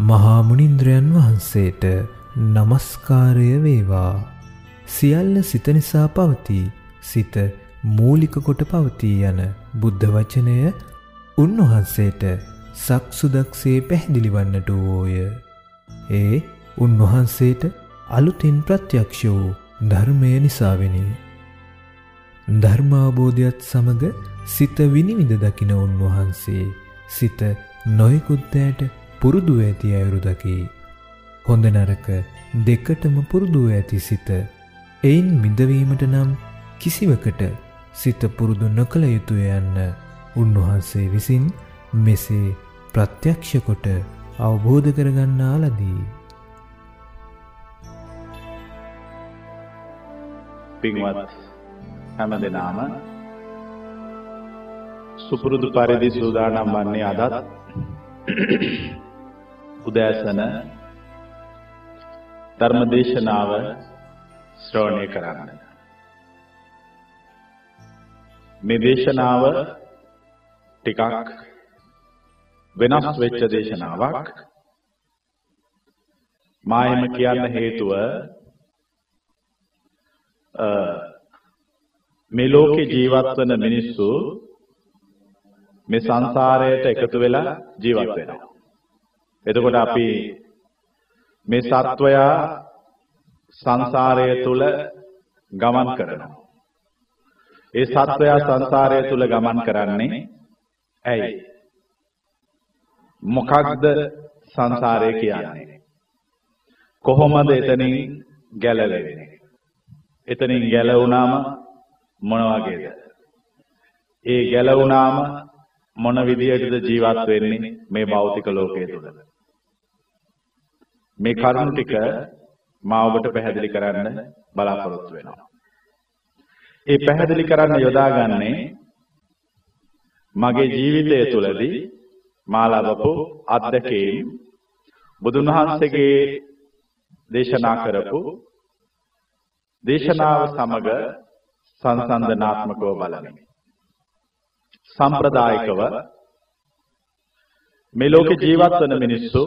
මහා මුනින්ද්‍රයන් වහන්සේට নমස්කාරය වේවා. සියල්ල සිත නිසා පවතී. සිත මූලික කොට පවතී යන බුද්ධ වචනය උන්වහන්සේට සක්සුදක්සේ පැහැදිලි වන්නට වූය. ඒ උන්වහන්සේට අලුතින් ප්‍රත්‍යක්ෂ වූ ධර්මය නිසාවෙනි. ධර්මාබෝධයත් සමග සිත විනිවිද දකින උන්වහන්සේ සිත නොයෙකුද්දෑට පුරුදු ඇති අයුරු දකි. හොඳ නරක දෙකටම පුරුදු ඇති සිත. එයින් මිදවීමට නම් කිසිවකට සිත පුරුදු නොකළ යුතුය යන්න උන්වහන්සේ විසින් මෙසේ ප්‍රත්‍යක්ෂ කොට අවබෝධ කරගන්නා ලදී. පින්වත් හැම දෙනාම සුපුරුදු පරිදි සූදානම් වන්නේ අදත් උදෑසන ධර්මදේශනාව ශ්‍රවණය කරන්න. මේ දේශනාව ටිකක් වෙනස් වෙච්ච දේශනාවක්. මා එහෙම කියන්න හේතුව මේ ලෝකේ ජීවත් වෙන මිනිස්සු මේ සංසාරයට එකතු වෙලා ජීවත් වෙනවා. එතකොට අපි මේ සත්වයා සංසාරය තුල ගමන් කරනවා. ඒ සත්වයා සංසාරය තුල ගමන් කරන්නේ ඇයි? මොකක්ද සංසාරය කියන්නේ? කොහොමද එතනින් ගැලවෙන්නේ? එතනින් ගැලවුණාම මොන වගේද? ඒ ගැලවුණාම මොන විදියටද ජීවත් වෙන්නේ මේ භෞතික ලෝකයේ තුල? මේ කරුණු ටික මා ඔබට පැහැදිලි කරන්න බලාපොරොත්තු වෙනවා. ඒ පැහැදිලි කරන්න යොදාගන්නේ මගේ ජීවිතය තුළදී මා ලබපු අත්දැකීම් බුදුන් වහන්සේගේ දේශනා කරපු දේශනාව සමග සංසන්දනාත්මකව බලමින් සම්ප්‍රදායිකව මේ ලෝකේ ජීවත් වන මිනිස්සු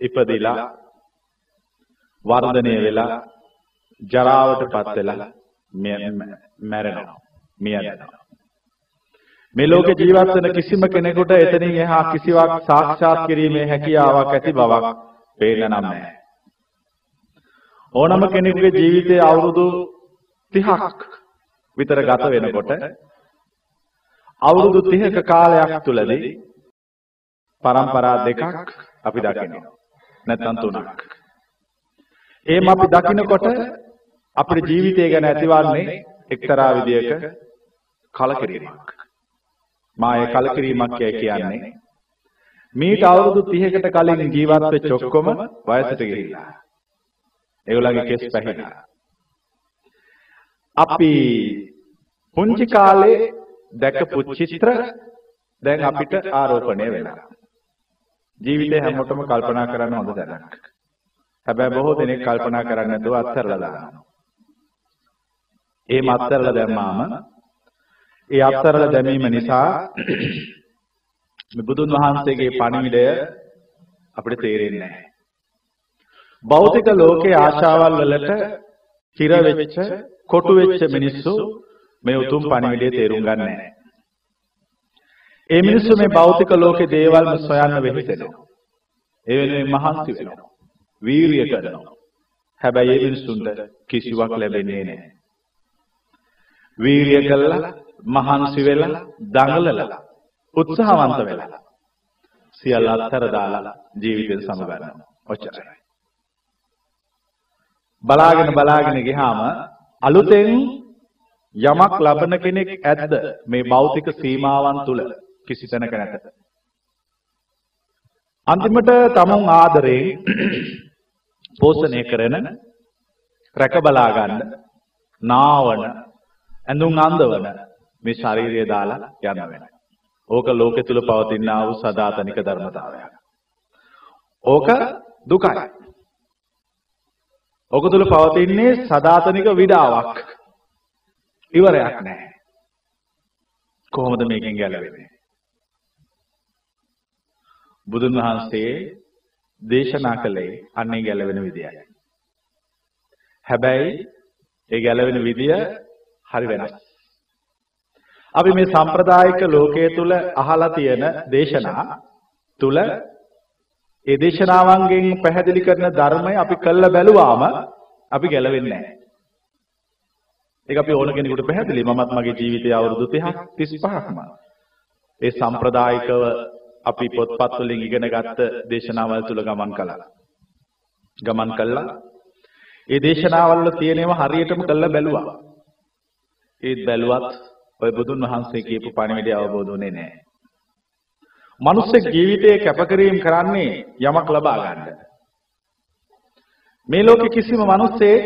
ඉපදිලා වර්ධනය වෙලා ජරාවටපත් වෙලා මැරෙනවා මිය යනවා මේ ලෝකේ ජීවත් වෙන කිසිම කෙනෙකුට එතනින් එහා කිසිවක් සාක්ෂාත් කිරීමේ හැකියාවක් ඇති බවක් පේන්න නැහැ. ඕනම කෙනෙකුගේ ජීවිතයේ අවුරුදු 30ක් විතර ගත වෙනකොට අවුරුදු 30ක කාලයක් තුලදී પરම්පරා දෙකක් අපි දකිනවා. නැත්නම් තුනක්. එහෙම අපි දකිනකොට අපේ ජීවිතය ගැන ඇතිවන්නේ එක්තරා විදියක කලකිරීමක්. මා ඒ කලකිරීමක් කියන්නේ මීට අවුරුදු 30කට කලින් ජීවත් වෙච්ච ඔක්කොම වයසට ගිහිල්ලා. ඒගොල්ලන්ගේ කෙස් පැහිලා. අපි පුංචි කාලේ දැකපු චිත්‍ර දැන් අපිට ආරෝපණය වෙනවා. ජීවිතේ හැමෝටම කල්පනා කරන්න හොඳ දැනක්. හැබැයි බොහෝ දෙනෙක් කල්පනා කරන්නේ නැතුව අත්හැරලා දානවා. එහෙම අත්හැරලා දැම්මාම ඒ අත්හැරලා දැමීම නිසා මේ බුදුන් වහන්සේගේ පණිවිඩය අපිට තේරෙන්නේ නැහැ. භෞතික ලෝකයේ ආශාවල් වලට හිර වෙච්ච, කොටු වෙච්ච මිනිස්සු මේ උතුම් පණිවිඩය තේරුම් ගන්නේ නැහැ. ඒ මිනිස්සු මේ භෞතික ලෝකේ දේවල්ම සොයන්න වෙහිසෙනවා. ඒ වෙනුවෙන් මහන්සි වෙනවා. වීරිය කරනවා. හැබැයි ඒ මිනිස්සුන්ට කිසිවක් ලැබෙන්නේ නැහැ. වීරිය කළා, මහන්සි වෙලා, දඟලලා, උත්සාහවන්ත වෙලා සියල්ල අත්හැර දාලා ජීවිතේ සමගන්නවා. ඔච්චරයි. බලාගෙන බලාගෙන ගියාම අලුතෙන් යමක් ලබන කෙනෙක් ඇද්ද මේ භෞතික සීමාවන් තුල කිසි තැනක නැත. අන්තිමට තමුන් ආදරේ පෝෂණය කරන රැක බලා ගන්න නාවන ඇඳුම් අඳවන මේ ශාරීරිය දාලා යන්න වෙනවා. ඕක ලෝකෙ තුල පවතිනා වූ සදාතනික ධර්මතාවයක්. ඕක දුකයි. ඕක තුල පවතින්නේ සදාතනික විඩාවක්. ඉවරයක් නැහැ. කොහොමද මේකෙන් ගැලවෙන්නේ? බුදුන් වහන්සේ දේශනා කළේ අන්නේ ගැලවෙන විදියයි. හැබැයි ඒ ගැලවෙන විදිය හරි වෙනස්. අපි මේ සම්ප්‍රදායික ලෝකයේ තුල අහලා තියෙන දේශනා තුල ඒ දේශනාවන්ගෙන් පැහැදිලි කරන ධර්මය අපි කළ බැලුවාම අපි ගැලවෙන්නේ නැහැ. ඒක අපි ඕන කෙනෙකුට පැහැදිලි. මමත් මගේ ජීවිතයේ අවුරුදු 30ක් 35ක්ම ඒ සම්ප්‍රදායිකව අපි පොත්පත් වලින් ඉගෙන ගත්ත දේශනාවල් තුල ගමන් කළා. ගමන් කළා. ඒ දේශනාවල් වල තියෙනවා හරියටම කළා බැලුවා. ඒත් බැලුවත් ඔය බුදුන් වහන්සේ කියපු පණිවිඩය අවබෝධ වුණේ නැහැ. මනුස්ස ජීවිතයේ කැපකිරීම කරන්නේ යමක් ලබා ගන්න. මේ ලෝකේ කිසිම මිනිස්සෙක්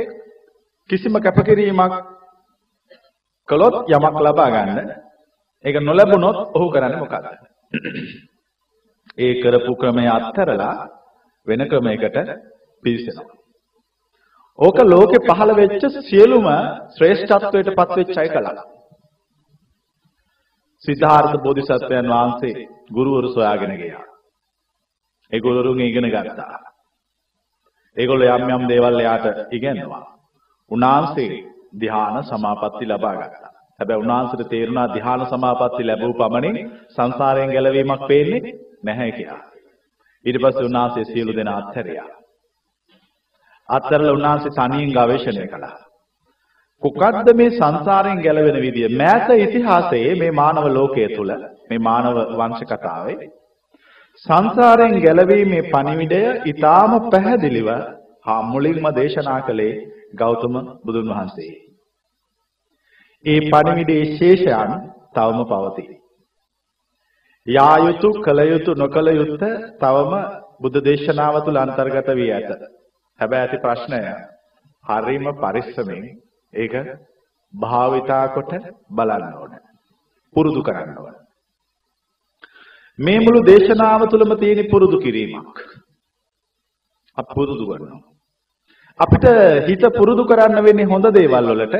කිසිම කැපකිරීමක් කළොත් යමක් ලබා ගන්න. ඒක නොලැබුණොත් ඔහු කරන්නේ මොකක්ද? ඒ කරපු ක්‍රමය අත්හැරලා වෙන ක්‍රමයකට පිවිසෙනවා. ඕක ලෝකේ පහළ වෙච්ච සියලුම ශ්‍රේෂ්ඨත්වයට පත් වෙච්ච අය කළා. සිද්ධාර්ථ බෝධිසත්වයන් වහන්සේ ගුරුවරු සොයාගෙන ගියා. ඒ ගුරුවරුන් ඉගෙන ගත්තා. ඒගොල්ලෝ යම් යම් දේවල් එයාට ඉගෙනුවා. උන්වහන්සේ ධ්‍යාන සමාපatti ලබා ගත්තා. හැබැයි උන්වහන්සේට තේරුණා ධ්‍යාන සමාපatti ලැබුව පමණින් සංසාරයෙන් ගැලවීමක් පේන්නේ නැහැ කියලා. ඊට පස්සේ උන්වහන්සේ සියලු දෙනා අත්හැරියා. අත්හැරලා උන්වහන්සේ තනියෙන් ගවේෂණය කළා. කොකද්ද මේ සංසාරයෙන් ගැලවෙන විදිය? මෑත ඉතිහාසයේ මේ මානව ලෝකයේ තුල මේ මානව වංශ කතාවේ සංසාරයෙන් ගැලවීමේ පණිවිඩය ඊටාම පැහැදිලිව හා මුලින්ම දේශනා කළේ ගෞතම බුදුන් වහන්සේ. ඒ පණිවිඩයේ ශේෂයන් තවම පවතී. යා යුතු කල යුතු නොකල යුත්ත තවම බුද්ධ දේශනාව තුළ අන්තර්ගත වී ඇත. හැබැයි ඇති ප්‍රශ්නය හරීම පරිස්සමෙන් ඒක භාවිතා කොට බලන්න ඕන. පුරුදු කරන්න ඕන. මේ මුළු දේශනාව තුළම තියෙන පුරුදු කිරීමක්. අප පුරුදු කරනවා. අපිට හිත පුරුදු කරන්න වෙන්නේ හොඳ දේවල් වලට.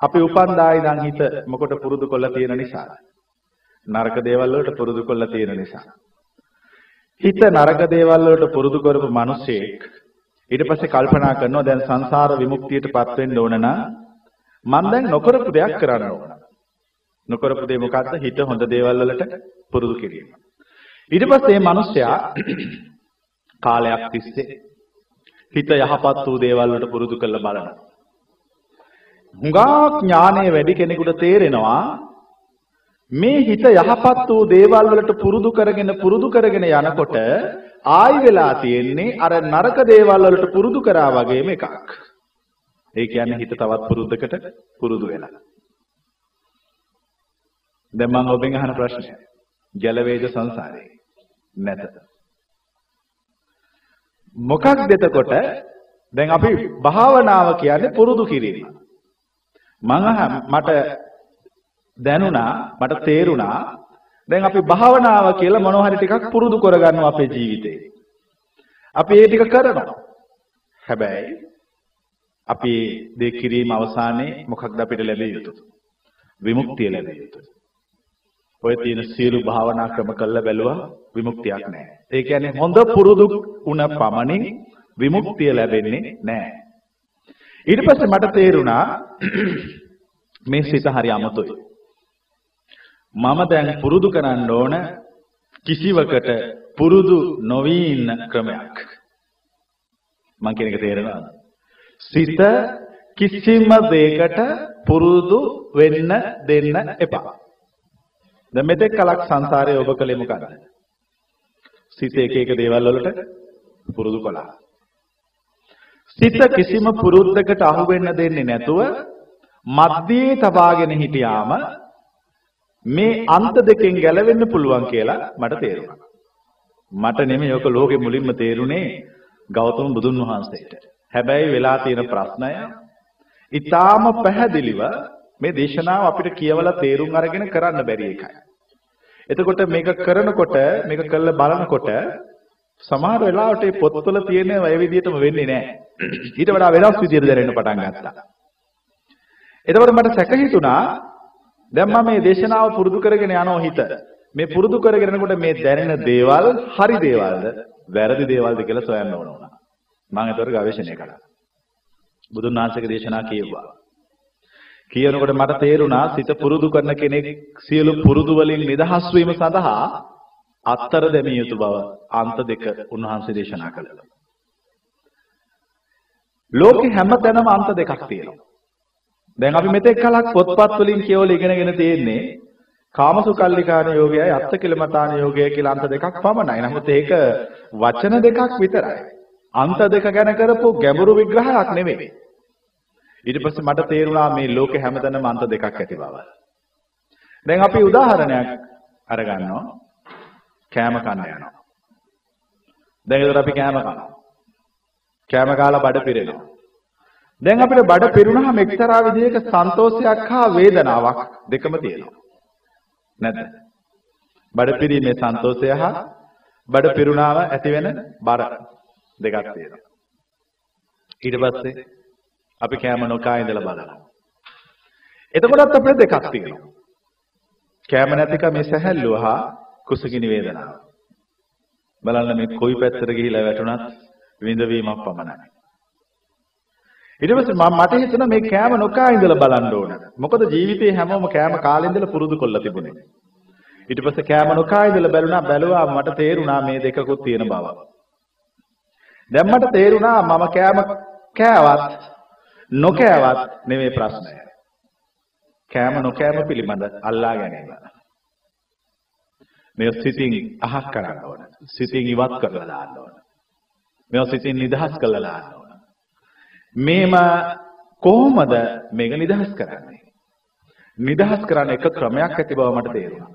අපි උපන්දා ඉඳන් හිත මොකට පුරුදු කරලා තියෙන නිසා. නරක දේවල් වලට පුරුදු කරලා තියෙන නිසා. හිත නරක දේවල් වලට පුරුදු කරපු මිනිසෙක් ඊට පස්සේ කල්පනා කරනවා දැන් සංසාර විමුක්තියටපත් වෙන්න ඕන නම් මම දැන් නොකරපු දෙයක් කරන්න ඕන. නොකරපු දේ මොකද්ද? හිත හොඳ දේවල් වලට පුරුදු කිරීම. ඊට පස්සේ මේ මිනිස්සයා කාලයක් තිස්සේ හිත යහපත් වූ දේවල් වලට පුරුදු කරලා බලනවා. හුඟා ඥානය වැඩි කෙනෙකුට තේරෙනවා මේ හිත යහපත් වූ දේවල් වලට පුරුදු කරගෙන පුරුදු කරගෙන යනකොට ආයි වෙලා තියෙන්නේ අර නරක දේවල් වලට පුරුදු කරා වගේම එකක්. ඒ කියන්නේ හිත තවත් පුරුද්දකට පුරුදු වෙලා. දැන් මම ඔබෙන් අහන ප්‍රශ්නය. ගැලවේද සංසාරේ? නැත. මොකක්ද එතකොට දැන් අපි භාවනාව කියන්නේ පුරුදු කිරීම. මම මට දැනුණා මට තේරුණා දැන් අපි භාවනාව කියලා මොනවා හරි ටිකක් පුරුදු කරගන්නවා අපේ ජීවිතේ. අපි ඒ ටික කරනවා. හැබැයි අපි දෙක කිරීම අවසානයේ මොකක්ද අපිට ලැබෙ යුතු? විමුක්තිය ලැබෙ යුතුයි. ඔය තියෙන සියලු භාවනා ක්‍රම කළා බැලුවා විමුක්තියක් නැහැ. ඒ කියන්නේ හොඳ පුරුදු වුණ පමණින් විමුක්තිය ලැබෙන්නේ නැහැ. ඊට පස්සේ මට තේරුණා මේ සිත හරි අමතුයි. මම දැන් පුරුදු කරන්න ඕන කිසිවකට පුරුදු නොවි ඉන්න ක්‍රමයක්. මං කියන එක තේරෙනවද? සිත කිසිම දෙයකට පුරුදු වෙන්න දෙන්න එපා. දැන් මෙතෙක් කලක් සංසාරයේ ඔබ කළේ මොකද්ද? සිත එක එක දේවල් වලට පුරුදු කළා. සිත කිසිම පුරුද්දකට අහු වෙන්න දෙන්නේ නැතුව මධ්‍යයේ තබාගෙන හිටියාම මේ අන්ත දෙකෙන් ගැලවෙන්න පුළුවන් කියලා මට තේරුණා. මට නෙමෙයි ඔක ලෝකෙ මුලින්ම තේරුනේ ගෞතම බුදුන් වහන්සේට. හැබැයි වෙලා තියෙන ප්‍රශ්නය ඊටාම පැහැදිලිව මේ දේශනාව අපිට කියවලා තේරුම් අරගෙන කරන්න බැරි එකයි. එතකොට මේක කරනකොට මේක කළා බලනකොට සමහර වෙලාවට මේ පොත්වල තියෙන ඒ විදිහටම වෙන්නේ නැහැ. ඊට වඩා වෙනස් විදිහට දැනෙන්න පටන් ගත්තා. එතකොට මට සැක හිතුණා දැන් මම මේ දේශනාව පුරුදු කරගෙන යනවා හිත. මේ පුරුදු කරගෙනකොට මේ දැනෙන දේවල් හරි දේවල්ද වැරදි දේවල්ද කියලා සොයන්න ඕන වුණා. මම ඒතර ගවේෂණය කළා. බුදුන් වහන්සේගේ දේශනා කියෙව්වා. කියනකොට මට තේරුණා සිත පුරුදු කරන කෙනෙක් සියලු පුරුදු වලින් නිදහස් වීම සඳහා අත්තර දෙමිය යුතු බව අන්ත දෙක උන්වහන්සේ දේශනා කළා. ලෝකේ හැමතැනම අන්ත දෙකක් තියෙනවා. දැන් අපි මෙතෙක් කලක් පොත්පත් වලින් කියවල ඉගෙනගෙන තියෙන්නේ කාමසුකල්ලිකාන යෝගයයි අත්තකිලමතාන යෝගය කියලා අන්ත දෙකක් පමණයි. නමුත් ඒක වචන දෙකක් විතරයි. අන්ත දෙක ගැන කරපු ගැඹුරු විග්‍රහයක් නෙමෙයි. ඊට පස්සේ මට තේරුණා මේ ලෝකේ හැමතැනම අන්ත දෙකක් ඇති බව. දැන් අපි උදාහරණයක් අරගන්නවා. කෑම කන්න යනවා. දැන් ඒතර අපි කෑම කනවා. කෑම කාලා බඩ පිරෙනවා. දැන් අපිට බඩ පිරුණාම එක්තරා විදිහක සන්තෝෂයක් හා වේදනාවක් දෙකම තියෙනවා. නැද්ද? බඩ පිරීමේ සන්තෝෂය හා බඩ පිරුණාම ඇතිවෙන බර දෙකක් තියෙනවා. ඊට පස්සේ අපි කෑම නොකා ඉඳලා බලනවා. එතකොටත් අපිට දෙකක් තියෙනවා. කෑම නැතිකම මේ සැහැල්ලුව හා කුසගිනි වේදනාව. බලන්න මේ කොයි පැත්තට ගිහිලා වැටුණත් විඳවීමක් පමණයි. ඊට පස්සේ මම මට හිතුණා මේ කෑම නොකා ඉඳලා බලන්න ඕන. මොකද ජීවිතේ හැමෝම කෑම කාලේ ඉඳලා පුරුදු කරලා තිබුණේ. ඊට පස්සේ කෑම නොකා ඉඳලා බැලුණා බැලුවා මට තේරුණා මේ දෙකකුත් තියෙන බව. දැන් මට තේරුණා මම කෑම කෑවත් නොකෑවත් නෙමෙයි ප්‍රශ්නය. කෑම නොකෑම පිළිබඳ අල්ලා ගැනීම. මේ සිතින් අහක් කරන්න ඕන. සිතින් ඉවත් කරලා දාන්න ඕන. මේ සිතින් නිදහස් කරලා දාන්න ඕන. මේම කොහොමද මේක නිදහස් කරන්නේ? නිදහස් කරන්න එක ක්‍රමයක් ඇති බව මට තේරුණා.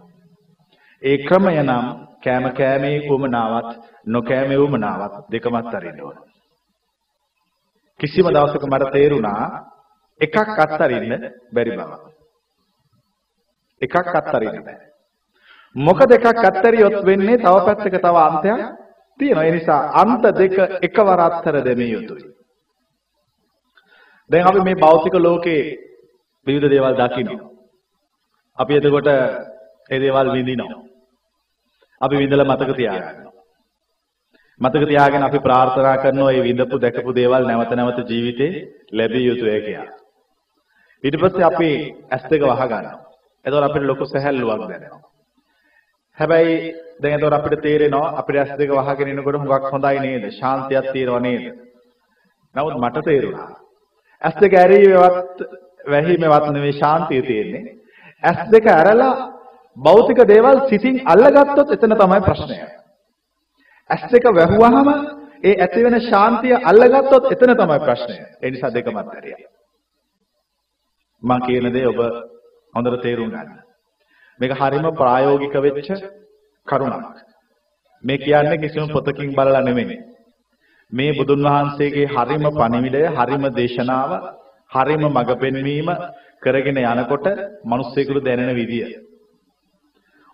ඒ ක්‍රමය නම් කෑම කෑමේ උමනාවත් නොකෑමේ උමනාවත් දෙකමත් අරින්න ඕන. කිසිම දවසක මට තේරුණා එකක් අත්තරින්න බැරි බව. එකක් අත්තරින්න බෑ. මොකද එකක් අත්තරියොත් වෙන්නේ තව පැත්තක තව අන්තයක් තියෙනවා. ඒ නිසා අන්ත දෙක එකවර අත්තර දෙමිය යුතුයි. දැන් අපි මේ භෞතික ලෝකේ විවිධ දේවල් දකිනවා. අපි එතකොට ඒ දේවල් විඳිනවා. අපි විඳලා මතක තියාගන්නවා. මතක තියාගෙන අපි ප්‍රාර්ථනා කරනවා මේ විඳපු දැකපු දේවල් නැවත නැවත ජීවිතේ ලැබිය යුතුය කියලා. ඊට පස්සේ අපි ඇස් දෙක වහ ගන්නවා. එතකොට අපිට ලොකු සැහැල්ලුවක් දැනෙනවා. හැබැයි දැන් එතකොට අපිට තේරෙනවා අපිට ඇස් දෙක වහගෙන ඉනකොට හුඟක් හොඳයි නේද? ශාන්තියක් තියෙනව නේද? නමුත් මට තේරුණා ඇස් දෙක ඇරීමේවත් වැහිමේවත් නෙවෙයි ශාන්තිය තියෙන්නේ. ඇස් දෙක ඇරලා භෞතික දේවල් සිතින් අල්ලගත්තොත් එතන තමයි ප්‍රශ්නය. ඇස් දෙක වැහුවාම ඒ ඇති වෙන ශාන්තිය අල්ලගත්තොත් එතන තමයි ප්‍රශ්නය. ඒ නිසා දෙකමත් ඇරියා. මම කියන දේ ඔබ හොඳට තේරුම් ගන්න. මේක හරිම ප්‍රායෝගික වෙච්ච කරුණක්. මේ කියන්නේ කිසිම පොතකින් බලලා නෙමෙයි. මේ බුදුන් වහන්සේගේ හරිම පණිවිඩය, හරිම දේශනාව, හරිම මඟ පෙන්වීම කරගෙන යනකොට මිනිස්සෙකුට දැනෙන විදිය.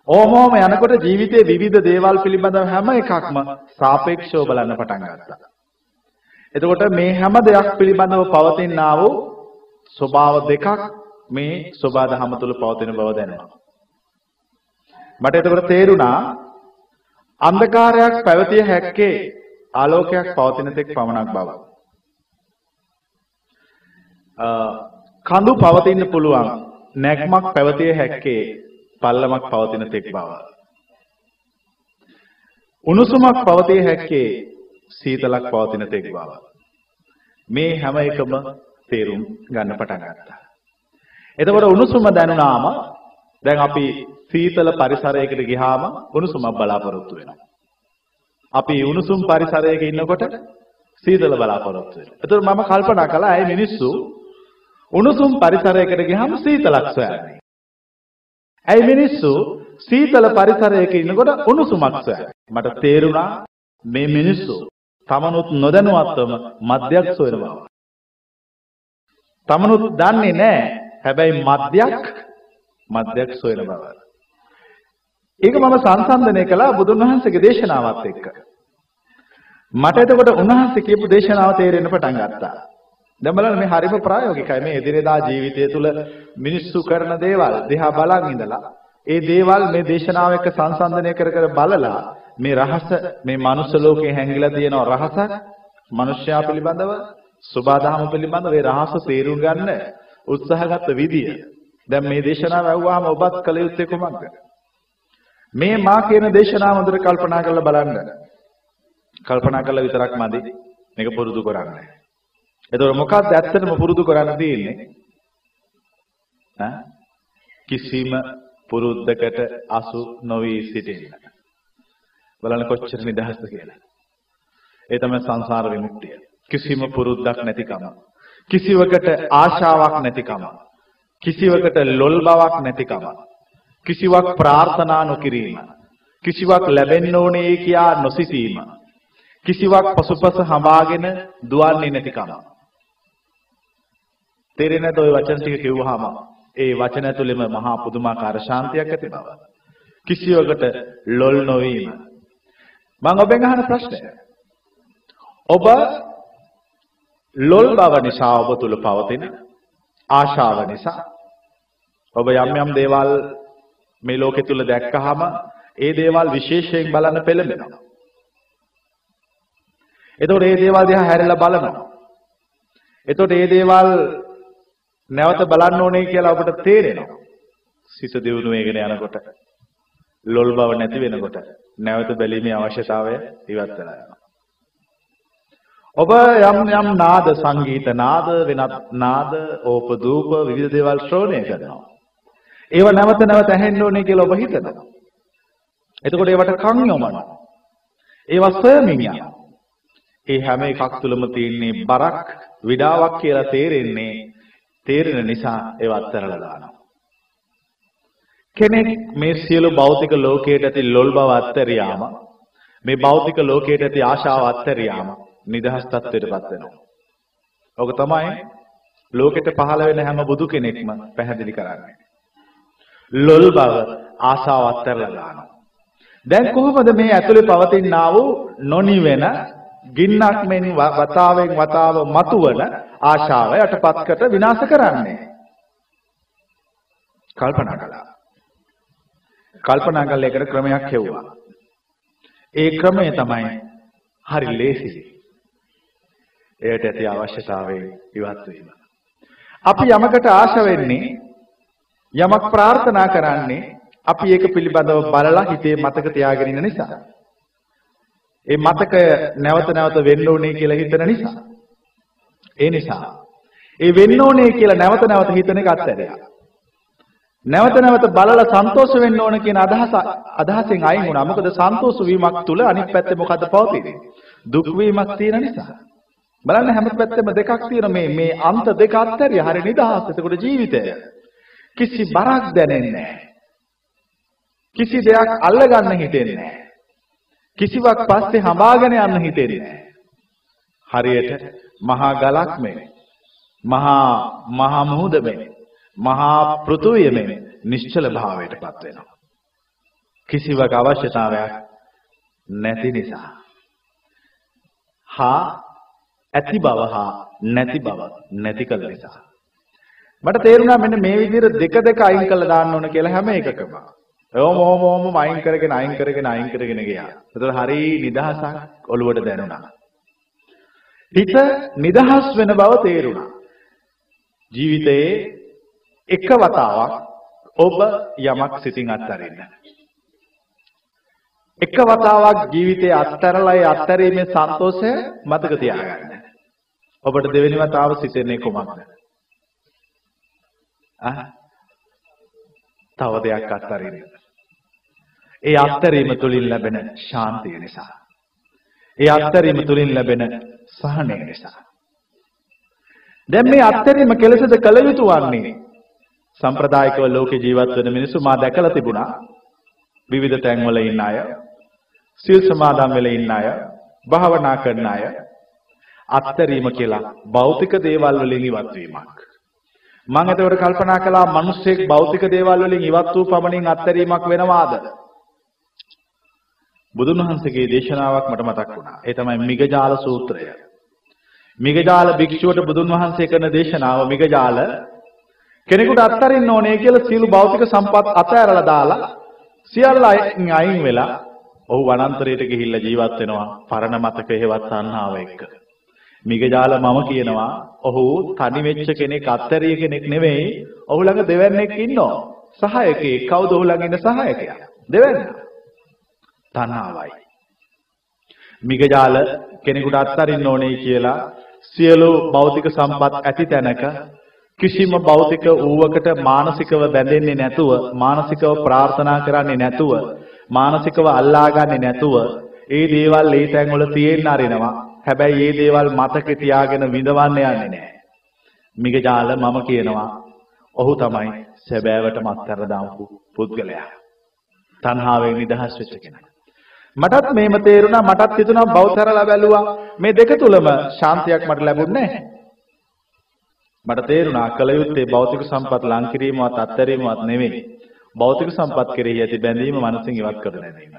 ඕමෝම යනකොට ජීවිතයේ විවිධ දේවල් පිළිබඳව හැම එකක්ම සාපේක්ෂව බලන්න පටන් ගත්තා. එතකොට මේ හැම දෙයක් පිළිබඳව පවතිනා වූ ස්වභාව දෙකක් මේ සබා දහම තුල පවතින බව දැනෙනවා. මට එතකොට තේරුණා අන්ධකාරයක් පැවතිය හැක්කේ ආලෝකයක් පවතින තෙක් පමණක් බව. කඳු පවතින්න පුළුවන් නැග්මක් පැවතිය හැක්කේ පල්ලමක් පවතින තෙක් බව. උණුසුමක් පවතිය හැක්කේ සීතලක් පවතින තෙක් බව. මේ හැම එකම තේරුම් ගන්න පටන් ගත්තා. එතකොට උණුසුම දැනුණාම දැන් අපි සීතල පරිසරයකට ගියාම උණුසුමක් බලාපොරොත්තු වෙනවා. අපි උණුසුම් පරිසරයක ඉන්නකොට සීතල බලාපොරොත්තු වෙනවා. එතකොට මම කල්පනා කළා ඇයි මිනිස්සු උණුසුම් පරිසරයකට ගියාම සීතලක් සොයන්නේ. ඇයි මිනිස්සු සීතල පරිසරයක ඉන්නකොට උණුසුමක් සොයන්නේ. මට තේරුණා මේ මිනිස්සු තමනුත් නොදැනුවත්වම මද්යක් සොයන බව. තමනුත් දන්නේ නැහැ. හැබැයි මද්යක් මද්යක් සොයන බව. ඒක මම සංසන්දනය කළා බුදුන් වහන්සේගේ දේශනාවත් එක්ක. මට එතකොට උන්වහන්සේ කියපු දේශනාව තේරෙන්න පටන් ගත්තා. දැන් බලන්න මේ හරිම ප්‍රායෝගිකයි මේ එදිනෙදා ජීවිතය තුළ මිනිස්සු කරන දේවල් දිහා බලන් ඉඳලා ඒ දේවල් මේ දේශනාව එක්ක සංසන්දනය කර කර බලලා මේ රහස මේ මනුස්ස ලෝකේ හැංගිලා තියෙන රහසක් මිනිස්යා පිළිබඳව සබාධම පිළිබඳව ඒ රහස තේරුම් ගන්න උත්සාහගත විදිය දැන් මේ දේශනාව ඇහුවාම ඔබත් කල යුත්තේ කොහොමද මේ මා කියන දේශනාව හොඳට කල්පනා කරලා බලන්න කල්පනා කළා විතරක් මදි මේක පුරුදු කරන්න එතකොට මොකක්ද ඇත්තටම පුරුදු කරන්න තියෙන්නේ ඈ කිසිම පුරුද්දකට අසු නොවි සිටින්න බලන්න කොච්චර නිදහස්ද කියලා. ඒ තමයි සංසාර විමුක්තිය. කිසිම පුරුද්දක් නැතිකම. කිසිවකට ආශාවක් නැතිකම. කිසිවකට ලොල් බවක් නැතිකම. කිසිවක් ප්‍රාර්ථනා නොකිරීම. කිසිවක් ලැබෙන්න ඕනේ කියා නොසිතීම. කිසිවක් පසුපස හඹාගෙන දුවන්නේ නැතිකම. තේරෙන්නේ නැද්ද ওই වචන ටික කිව්වහම? ඒ වචන ඇතුළෙම මහා පුදුමාකාර ශාන්තියක් ඇති බව. කිසිවකට ලොල් නොවීම. මම ඔබෙන් අහන ප්‍රශ්නය. ඔබ ලොල් බව නිසා ඔබ තුල පවතින ආශාව නිසා ඔබ යම් යම් දේවල් මේ ලෝකෙ තුල දැක්කහම ඒ දේවල් විශේෂයෙන් බලන්න පෙළඹෙනවා. එතකොට මේ දේවල් දිහා හැරිලා බලනවා. එතකොට මේ දේවල් නැවත බලන්න ඕනේ කියලා ඔබට තේරෙනවා. සිත දියුණු වෙගෙන යනකොට ලොල් බව නැති වෙනකොට නැවත බැලීමේ අවශ්‍යතාවය ඉවත් වෙලා යනවා. ඔබ යම් යම් නාද සංගීත නාද වෙනත් නාද ඕපදූප විවිධ දේවල් ශ්‍රවණය කරනවා. ඒව නැවත නැවත ඇහෙන්න ඕනේ කියලා ඔබ හිතනවා. එතකොට ඒවට කන් යොමනවා. ඒවා සොයමින් යනවා. ඒ හැම එකක් තුළම තියෙන්නේ බරක් විඩාවක් කියලා තේරෙන්නේ තේරෙන නිසා ඒව අත්හැරලා දානවා. කෙනෙක් මේ සියලු භෞතික ලෝකයට ඇති ලොල් බව අත්හැරියාම මේ භෞතික ලෝකයට ඇති ආශාව අත්හැරියාම නිදහස් තත්ත්වයටපත් වෙනවා. ඔක තමයි ලෝකෙට පහළ වෙන හැම බුදු කෙනෙක්ම පැහැදිලි කරන්නේ. ලොල් බව ආශාව අත්හැරලා දානවා. දැන් කොහොමද මේ ඇතුලේ පවතිනා වූ නොනිවෙන ගින්නක් මෙන් වතාවෙන් වතාව මතුවන ආශාව යටපත්කට විනාශ කරන්නේ. කල්පනා කළා. කල්පනා කළ එකට ක්‍රමයක් හෙව්වා. ඒ ක්‍රමය තමයි හරි ලේසි. එයට ඇති අවශ්‍යතාවය ඉවත් වීම. අපි යමකට ආශ වෙන්නේ යමක් ප්‍රාර්ථනා කරන්නේ අපි ඒක පිළිබඳව බලලා හිතේ මතක තියාගෙන ඉන්න නිසා. ඒ මතකය නැවත නැවත වෙන්න ඕනේ කියලා හිතන නිසා. ඒ නිසා ඒ වෙන්න ඕනේ කියලා නැවත නැවත හිතන එක අත්හැරියා. නැවත නැවත බලලා සන්තෝෂ වෙන්න ඕන කියන අදහස අදහසෙන් අයින් වුණා. මොකද සන්තෝෂ වීමක් තුල අනිත් පැත්තේ මොකද්ද පවතින්නේ? දුක් වීමක් තියෙන නිසා. බලන්න හැම පැත්තෙම දෙකක් තියෙන මේ මේ අන්ත දෙක අත්හැරියා. හරි නිදහස්. එතකොට ජීවිතය කිසි බරක් දැනෙන්නේ නැහැ. කිසි දෙයක් අල්ලගන්න හිතෙන්නේ නැහැ. කිසිවක් පස්සේ හඹාගෙන යන්න හිතෙන්නේ නැහැ. හරියට මහා ගලක් මේ මහා මහා මුහුද මේ මහා පෘථුවිය මේ නිශ්චල භාවයටපත් වෙනවා. කිසිවක අවශ්‍යතාවයක් නැති නිසා. හා ඇති බව හා නැති බව නැති කළ නිසා. මට තේරුණා මෙන්න මේ විදිහට දෙක දෙක අයින් කළා දාන්න ඕන කියලා හැම එකකම. ඕම ඕම ඕම අයින් කරගෙන අයින් කරගෙන අයින් කරගෙන ගියා. ඒතර හරි නිදහසක් ඔළුවට දැනුණා. හිත නිදහස් වෙන බව තේරුණා. ජීවිතයේ එක වතාවක් ඔබ යමක් සිතින් අත්හරින්න. එක වතාවක් ජීවිතයේ අත්හැරලා ඒ අත්හැරීමේ සන්තෝෂය මතක තියාගන්න. ඔබට දෙවෙනි වතාව සිතෙන්නේ කොහොමද? තව දෙයක් අත්හරින්න. ඒ අත්හැරීම තුලින් ලැබෙන ශාන්තිය නිසා. ඒ අත්හැරීම තුලින් ලැබෙන සහනය නිසා. දැන් මේ අත්හැරීම කෙලෙසද කළ යුතු වන්නේ සම්ප්‍රදායිකව ලෝකේ ජීවත් වෙන මිනිස්සු මා දැකලා තිබුණා. විවිධ තැන්වල ඉන්න අය, සීල් සමාදන් වෙලා ඉන්න අය, භාවනා කරන අය අත්හැරීම කියලා භෞතික දේවල් වලින් ඉවත් වීමක්. මම එතකොට කල්පනා කළා මිනිස්සෙක් භෞතික දේවල් වලින් ඉවත් වූ පමණින් අත්හැරීමක් වෙනවාද? බුදුන් වහන්සේගේ දේශනාවක් මට මතක් වුණා. ඒ තමයි මිගජාල සූත්‍රය. මිගජාල භික්ෂුවට බුදුන් වහන්සේ කරන දේශනාව මිගජාල කෙනෙකුට අත්හරින්න ඕනේ කියලා සියලු භෞතික සම්පත් අතහැරලා දාලා සියල්ල අයින් වෙලා ඔහු වනාන්තරයට ගිහිල්ලා ජීවත් වෙනවා පරණ මතක හේවත් තණ්හාව එක්ක. මිගජාල මම කියනවා ඔහු තනි වෙච්ච කෙනෙක් අත්තරිය කෙනෙක් නෙවෙයි. ඔහු ළඟ දෙවන්නේක් ඉන්නවා. සහායකයෙක්. කවුද ඔහු ළඟ ඉන්න සහායකයා? දෙවන්න. තණ්හාවයි. මිගජාල කෙනෙකුට අත්තරින්න ඕනේ කියලා සියලු භෞතික සම්පත් ඇති තැනක කිසිම භෞතික ඌවකට මානසිකව බැඳෙන්නේ නැතුව මානසිකව ප්‍රාර්ථනා කරන්නේ නැතුව මානසිකව අල්ලා ගන්නේ නැතුව ඒ දේවල් ඒ තැන්වල තියෙන්න අරිනවා. හැබැයි මේ දේවල් මතකේ තියාගෙන විඳවන්න යන්නේ නැහැ මිගජාල මම කියනවා ඔහු තමයි සැබෑවට මත්තර දාපු පුද්ගලයා තණ්හාවෙන් නිදහස් වෙච්ච කෙනා මටත් මේම තේරුණා මටත් හිතුණා බෞද්ධරලා බැලුවා මේ දෙක තුලම ශාන්තියක් මට ලැබුණේ නැහැ. මට තේරුණා කල යුත්තේ භෞතික සම්පත් ලං කිරීමවත් අත්හැරීමවත් නෙවෙයි. භෞතික සම්පත් කෙරෙහි ඇති බැඳීම මනසින් ඉවත් කර ගැනීම.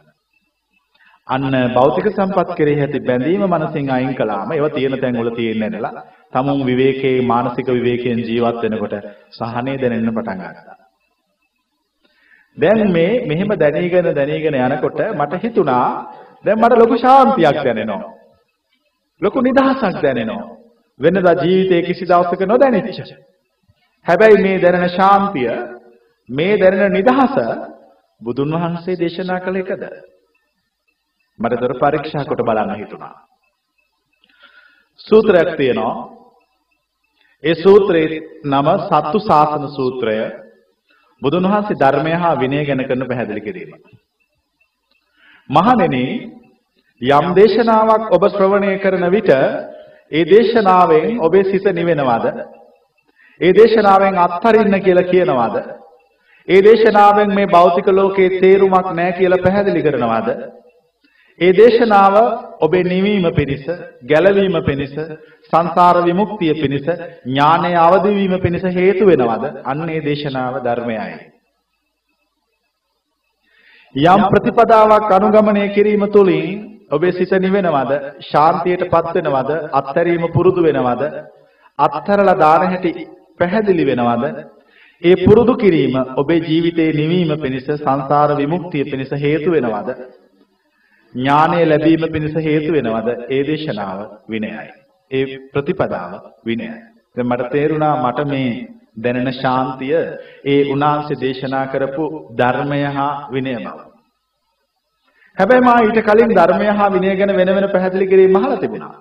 අන්න භෞතික සම්පත් කෙරෙහි ඇති බැඳීම මනසින් අයින් කළාම ඒවා තියෙන තැන් වල තියෙන්නේ නැදලා තමුන් විවේකයේ මානසික විවේකයෙන් ජීවත් වෙනකොට සහනය දැනෙන්න පටන් ගත්තා. දැන් මේ මෙහෙම දැනීගෙන දැනීගෙන යනකොට මට හිතුණා දැන් මට ලොකු ශාන්තියක් දැනෙනවා. ලොකු නිදහසක් දැනෙනවා. වෙනදා ජීවිතේ කිසි දවසක නොදැනෙච්ච. හැබැයි මේ දැනෙන ශාන්තිය මේ දැනෙන නිදහස බුදුන් වහන්සේ දේශනා කළ එකද? මට දර පරීක්ෂා කොට බලන්න හිතුණා. සූත්‍රයක් තියෙනවා. ඒ සූත්‍රයේ නම සත්තු සාසන සූත්‍රය බුදුන් වහන්සේ ධර්මය හා විනය ගැන කරන පැහැදිලි කිරීම. මහණෙනි යම් දේශනාවක් ඔබ ශ්‍රවණය කරන විට ඒ දේශනාවෙන් ඔබේ සිත නිවෙනවද? ඒ දේශනාවෙන් අත්හරින්න කියලා කියනවද? ඒ දේශනාවෙන් මේ භෞතික ලෝකයේ තේරුමක් නැහැ කියලා පැහැදිලි කරනවද? ඒ දේශනාව ඔබේ නිවීම පිණිස, ගැලවීම පිණිස, සංසාර විමුක්තිය පිණිස, ඥානය අවදි වීම පිණිස හේතු වෙනවද? අන්න ඒ දේශනාව ධර්මයයි. යම් ප්‍රතිපදාවක් අනුගමනය කිරීම තුළින් ඔබේ සිත නිවෙනවද? ශාන්තියටපත් වෙනවද? අත්හැරීම පුරුදු වෙනවද? අත්හැරලා දාන හැටි පැහැදිලි වෙනවද? ඒ පුරුදු කිරීම ඔබේ ජීවිතේ නිවීම පිණිස සංසාර විමුක්තිය පිණිස හේතු වෙනවද? ඥානය ලැබීම පිණිස හේතු වෙනවද? ඒ දේශනාව විනයයි. ඒ ප්‍රතිපදාව විනයයි. දැන් මට තේරුණා මට මේ දැනෙන ශාන්තිය ඒ උනාංශ දේශනා කරපු ධර්මය හා විනය බව. හැබැයි මා ඊට කලින් ධර්මය හා විනය ගැන වෙන වෙන පැහැදිලි කිරීම අහලා තිබුණා.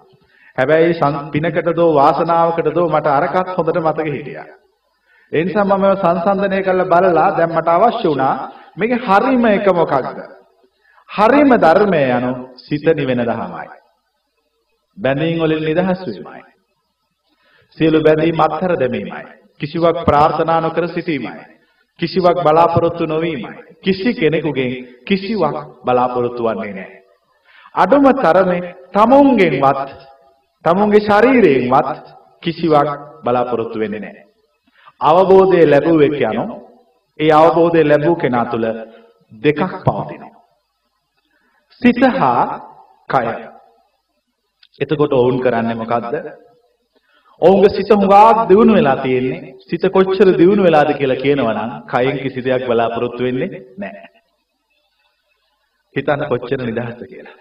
හැබැයි පිනකට දෝ වාසනාවකට දෝ මට අරකත් හොඳට මතක හිටියා. ඒ නිසා මම සංසන්දනය කරලා බලලා දැන් මට අවශ්‍ය වුණා මේකේ හරීම එක මොකක්ද? හරිම ධර්මය යනු සිත නිවෙන දහමයි. බැඳීම් වලින් නිදහස් වීමයි. සියලු බැඳීම් අත්හැර දැමීමයි. කිසිවක් ප්‍රාර්ථනා නොකර සිටීමයි. කිසිවක් බලාපොරොත්තු නොවීමයි. කිසි කෙනෙකුගෙන් කිසිවක් බලාපොරොත්තු වෙන්නේ නැහැ. අඩුම තරමේ තමුන්ගෙන්වත් තමුන්ගේ ශරීරයෙන්වත් කිසිවක් බලාපොරොත්තු වෙන්නේ නැහැ. අවබෝධය ලැබුවෙක් යනෝ ඒ අවබෝධය ලැබූ කෙනා තුළ දෙකක් පවතිනවා. සිත හා කය. එතකොට ඔවුන් කරන්නේ මොකද්ද? ඔවුන්ගේ සිත හුඟක් දියුණු වෙලා තියෙන්නේ. සිත කොච්චර දියුණු වෙලාද කියලා කියනවනම් කයෙන් කිසි දෙයක් බලාපොරොත්තු වෙන්නේ නැහැ. හිතන්න කොච්චර නිදහස්ද කියලා.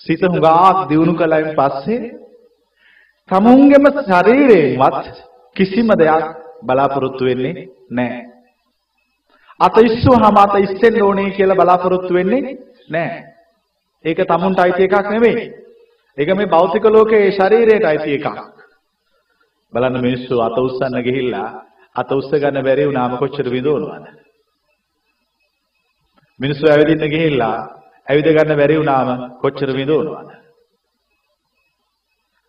සිත හුඟක් දියුණු කලයින් පස්සේ තමුන්ගේම ශරීරයෙන්වත් කිසිම දෙයක් බලාපොරොත්තු වෙන්නේ නැහැ. අත ඉස්සුවාම අත ඉස්සෙන්න ඕනේ කියලා බලාපොරොත්තු වෙන්නේ නෑ. ඒක tamunට අයිති එකක් නෙවෙයි. ඒක මේ භෞතික ලෝකයේ ශරීරයට අයිති එකක්. බලන්න මිනිස්සු අත උස්සන්න ගිහිල්ලා අත උස්ස ගන්න බැරි වුණාම කොච්චර විඳවනවද? මිනිස්සු ඇවිදින්න ගිහිල්ලා ඇවිද ගන්න බැරි වුණාම කොච්චර විඳවනවද?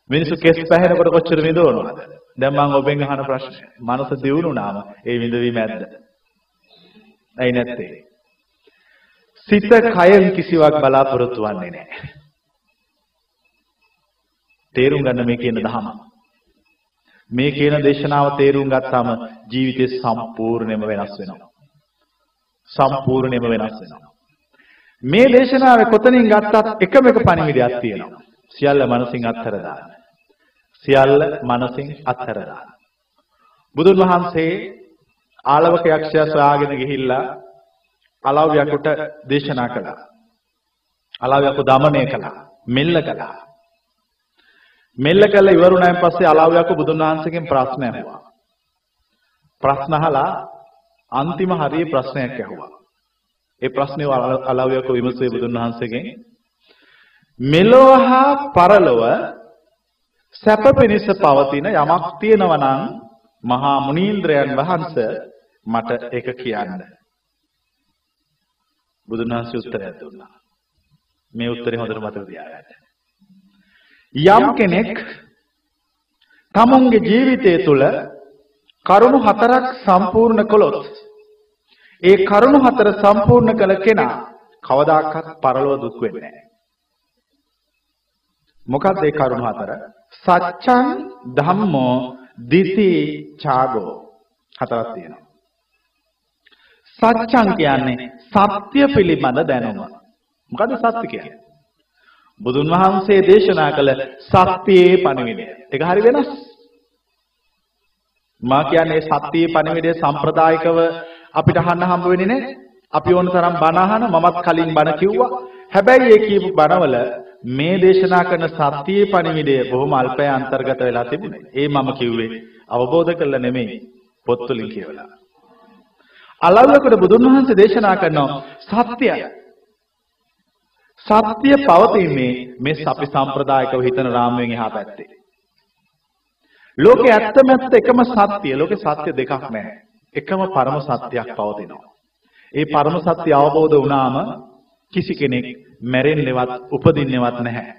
මිනිස්සු කෙස් පැහෙනකොට කොච්චර විඳවනවද? දැන් මම ඔබෙන් අහන ප්‍රශ්නය. මනස දියුණුනාම ඒ විඳවීම ඇද්ද? ඇයි නැත්තේ? සිත කයෙන් කිසිවක් බලාපොරොත්තු වෙන්නේ නැහැ. තේරුම් ගන්න මේ කියන දහම. මේ කියන දේශනාව තේරුම් ගත්තාම ජීවිතේ සම්පූර්ණයෙන්ම වෙනස් වෙනවා. සම්පූර්ණයෙන්ම වෙනස් වෙනවා. මේ දේශනාවේ කොතනින් ගත්තත් එකම එක පණිවිඩයක් තියෙනවා. සියල්ල මනසින් අත්හැර දාන්න. සියල්ල මනසින් අත්හැර දාන්න. බුදුන් වහන්සේ ආලවක යක්ෂයා සොයාගෙන ගිහිල්ලා අලාව්‍යකුට දේශනා කළා. අලාව්‍යකු දමනය කළා. මෙල්ල කළා. මෙල්ල කළ ඉවරුණායින් පස්සේ අලාව්‍යකු බුදුන් වහන්සේගෙන් ප්‍රශ්න ඇහුවා. ප්‍රශ්න අහලා අන්තිම හරිය ප්‍රශ්නයක් ඇහුවා. ඒ ප්‍රශ්නේ අලාව්‍යකු විමසුවේ බුදුන් වහන්සේගෙන් මෙලොව හා පරලොව සැප පිණිස පවතින යමක් තියෙනවා නම් මහා මුනීන්ද්‍රයන් වහන්සේ මට ඒක කියන්න. බුදුන් වහන්සේ උත්තරයක් දුන්නා. මේ උත්තරේ හොඳට මතක තියාගන්න. යම් කෙනෙක් තමුන්ගේ ජීවිතය තුළ කරුණු හතරක් සම්පූර්ණ කළොත් ඒ කරුණු හතර සම්පූර්ණ කළ කෙනා කවදාකවත් පරලොව දුක් වෙන්නේ නැහැ. මොකක්ද ඒ කරුණු හතර? සච්ඡං ධම්මෝ දිති ඡාගෝ හතරක් තියෙනවා. සත්‍යං කියන්නේ සත්‍ය පිළිබඳ දැනුම. මොකද සත්‍ය කියන්නේ? බුදුන් වහන්සේ දේශනා කළ සත්‍යයේ පණිවිඩය. ඒක හරි වෙනස්. මා කියන්නේ සත්‍යයේ පණිවිඩය සම්ප්‍රදායිකව අපිට අහන්න හම්බ වෙන්නේ නැහැ. අපි ඕන තරම් බණ අහන මමත් කලින් බණ කිව්වා. හැබැයි ඒ කියපු බණවල මේ දේශනා කරන සත්‍යයේ පණිවිඩය බොහොම අල්පය අන්තර්ගත වෙලා තිබුණේ. ඒ මම කිව්වේ අවබෝධ කරලා නෙමෙයි පොත් වලින් කියවලා. අලව්වකට බුදුන් වහන්සේ දේශනා කරනවා සත්‍යය. සත්‍ය පවතින්නේ මේ අපි සම්ප්‍රදායිකව හිතන රාමුවෙන් එහා පැත්තේ. ලෝකේ ඇත්තම ඇත්ත එකම සත්‍ය. ලෝකේ සත්‍ය දෙකක් නැහැ. එකම පරම සත්‍යයක් පවතිනවා. ඒ පරම සත්‍ය අවබෝධ වුණාම කිසි කෙනෙක් මැරෙන්නේවත් උපදින්නේවත් නැහැ.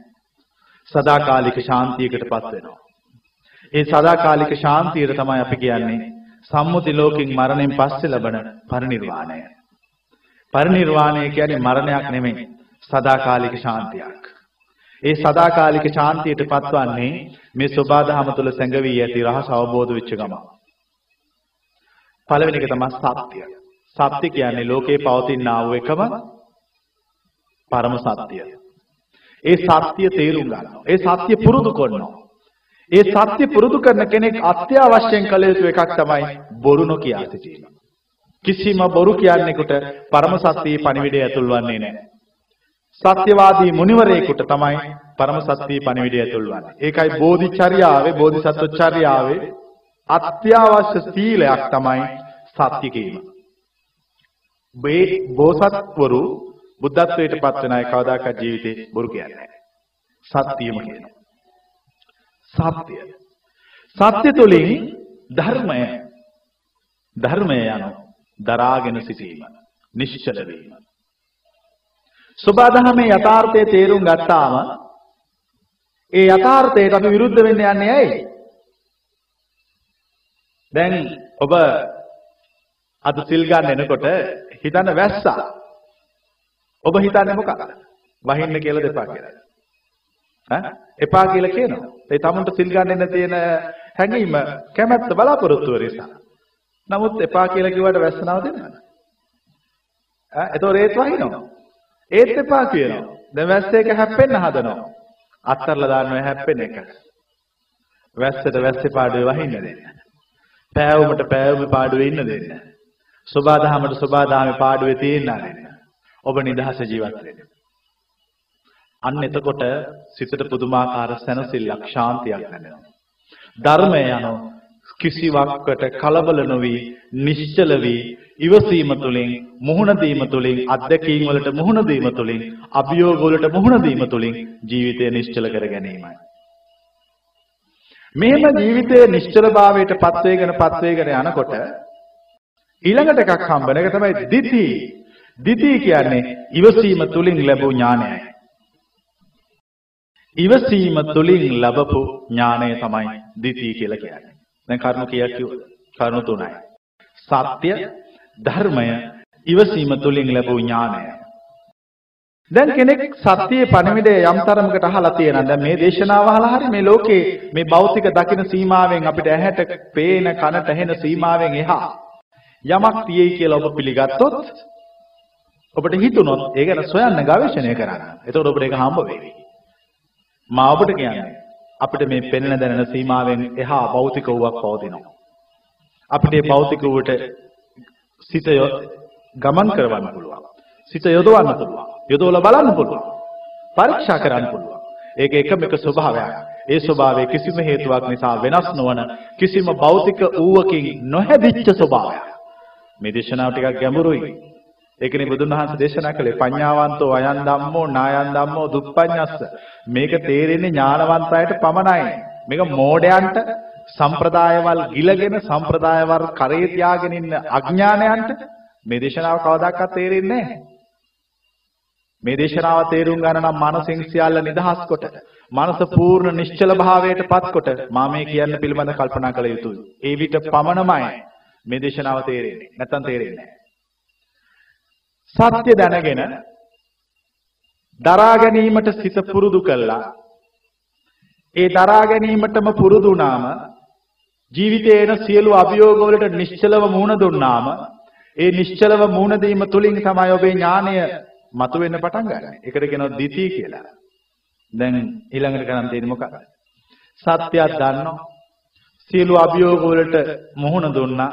සදාකාලික ශාන්තියකටපත් වෙනවා. ඒ සදාකාලික ශාන්තියට තමයි අපි කියන්නේ සම්මුති ලෝකෙන් මරණයෙන් පස්සේ ලබන පරිණිරවාණය. පරිණිරවාණය කියන්නේ මරණයක් නෙමෙයි සදාකාලික ශාන්තියක්. ඒ සදාකාලික ශාන්තියට පත්වන්නේ මේ සෝබාදහම තුළ සැඟවී ඇති රහස අවබෝධ වෙච්ච ගමන්. පළවෙනි එක තමයි සත්‍ය. සත්‍ය කියන්නේ ලෝකේ පවතින ආ වූ එකම පරම සත්‍යය. ඒ සත්‍ය තේරුම් ගන්නවා. ඒ සත්‍ය පුරුදු කරනවා. ඒ සත්‍ය පුරුදු කරන කෙනෙක් අත්‍යවශ්‍යයෙන් කළ යුතු එකක් තමයි බොරු නොකිය සිටීම. කිසිම බොරු කියන්නෙකුට පරම සත්‍යයේ පණිවිඩය ඇතුල් වන්නේ නැහැ. සත්‍යවාදී මුනිවරයෙකුට තමයි පරම සත්‍යයේ පණිවිඩය ඇතුල් වන්නේ. ඒකයි බෝධිචර්යාවේ බෝධිසත්වචර්යාවේ අත්‍යවශ්‍ය සීලයක් තමයි සත්‍ය කීම. මේ බෝසත්වරු බුද්ධත්වයට පත් වෙන අය කවදාකවත් ජීවිතේ බොරු කියන්නේ නැහැ. සත්‍යම කියනවා. සත්‍ය. සත්‍ය තුළින් ධර්මය ධර්මය යන දරාගෙන සිටීම නිශ්චල වීම. සබදාහමේ යථාර්ථයේ තේරුම් ගත්තාම ඒ යථාර්ථයට අපි විරුද්ධ වෙන්න යන්නේ ඇයි? දැන් ඔබ අද සිල් ගන්න එනකොට හිතන්න වැස්සා. ඔබ හිතන්නේ මොකක්ද? වහින්න කියලා දෙපා කියලා. ඈ එපා කියලා කියනවා. ඒ තමුන්ට සිල් ගන්න තියෙන හැඟීම කැමැත්ත බලාපොරොත්තු වෙරසා. නමුත් එපා කියලා කිව්වට වැස්සනව දෙනවද? ඈ ඒතෝ රේත් වහිනවා. ඒත් එපා කියනවා. දැන් වැස්ස එක හැප්පෙන්න හදනවා. අත්තරලා දානවා හැප්පෙන එක. වැස්සට වැස්සේ පාඩුවේ වහින්න දෙන්න. පෑවුමට පෑවුමේ පාඩුවේ ඉන්න දෙන්න. සෝබාදහමට සෝබාදහමේ පාඩුවේ තියෙන්න දෙන්න. ඔබ නිදහස ජීවත් වෙන්න. අන්න එතකොට සිතට පුදුමාකාර සැනසෙල්ලක් ශාන්තියක් දැනෙනවා. ධර්මය යනෝ කිසිවක්කට කලබල නොවි නිශ්චල වී ඉවසීම තුළින් මුහුණ දීම තුළින් අත්දැකීම් වලට මුහුණ දීම තුළින් අභියෝග වලට මුහුණ දීම තුළින් ජීවිතය නිශ්චල කර ගැනීමයි. මෙහෙම ජීවිතයේ නිශ්චලභාවයට පත් වේගෙන පත් වේගෙන යනකොට ඊළඟට එකක් හම්බෙන එක තමයි දිති. දිති කියන්නේ ඉවසීම තුළින් ලැබූ ඥානයයි. ඉවසීම තුළින් ලැබපු ඥානය තමයි දිටි කියලා කියන්නේ. දැන් කරුණු කීයක් කිව්වද? කරුණු තුනයි. සත්‍ය, ධර්මය, ඉවසීම තුළින් ලැබූ ඥානය. දැන් කෙනෙක් සත්‍යයේ පණිවිඩය යම් තරමකට අහලා තියෙනවා. දැන් මේ දේශනාව අහලා හරි මේ ලෝකේ මේ භෞතික දකින සීමාවෙන් අපිට ඇහැට පේන කනට ඇහෙන සීමාවෙන් එහා යමක් තියෙයි කියලා ඔබ පිළිගත්තොත් ඔබට හිතුනොත් ඒ ගැන සොයන්න ගවේෂණය කරන්න. එතකොට ඔබට ඒක හම්බ වෙයි. මා ඔබට කියන්නේ අපිට මේ පෙනෙන දැනෙන සීමාවෙන් එහා භෞතික වූවක් පවතිනවා. අපිට මේ භෞතික වූට සිත ගමන් කරවන්න පුළුවන්. සිත යොදවන්න පුළුවන්. යොදවලා බලන්න පුළුවන්. පරීක්ෂා කරන්න පුළුවන්. ඒක එකම එක ස්වභාවයක්. ඒ ස්වභාවය කිසිම හේතුවක් නිසා වෙනස් නොවන කිසිම භෞතික ඌවකින් නොහැදිච්ච ස්වභාවයක්. මේ දේශනාව ටිකක් ගැඹුරුයි. ඒකනේ බුදුන් වහන්සේ දේශනා කළේ පඤ්ඤාවන්තෝ අයන් ධම්මෝ නායන් ධම්මෝ දුප්පඤ්ඤස්ස. මේක තේරෙන්නේ ඥානවන්ත අයට පමණයි. මේක මෝඩයන්ට සම්ප්‍රදායවල් ගිලගෙන සම්ප්‍රදායවල් කරේ තියාගෙන ඉන්න අඥානයන්ට මේ දේශනාව කවදාකවත් තේරෙන්නේ නැහැ. මේ දේශනාව තේරුම් ගන්න නම් මනසින් සියල්ල නිදහස් කොට මනස පූර්ණ නිශ්චල භාවයට පත් කොට මා මේ කියන්න පිළිබඳ කල්පනා කළ යුතුයි. ඒ විට පමණමයි මේ දේශනාව තේරෙන්නේ. නැත්තම් තේරෙන්නේ නැහැ. සත්‍ය දැනගෙන දරා ගැනීමට සිත පුරුදු කළා. ඒ දරා ගැනීමටම පුරුදු වුණාම ජීවිතයේ එන සියලු අභියෝග වලට නිශ්චලව මුහුණ දුන්නාම ඒ නිශ්චලව මුහුණ දීම තුලින් තමයි ඔබේ ඥානය මතුවෙන්න පටන් ගන්න. ඒකට කියනවා දිටි කියලා. දැන් ඊළඟට කරන් තියෙන්නේ මොකක්ද? සත්‍යයක් දන්නවා. සියලු අභියෝග වලට මුහුණ දුන්නා.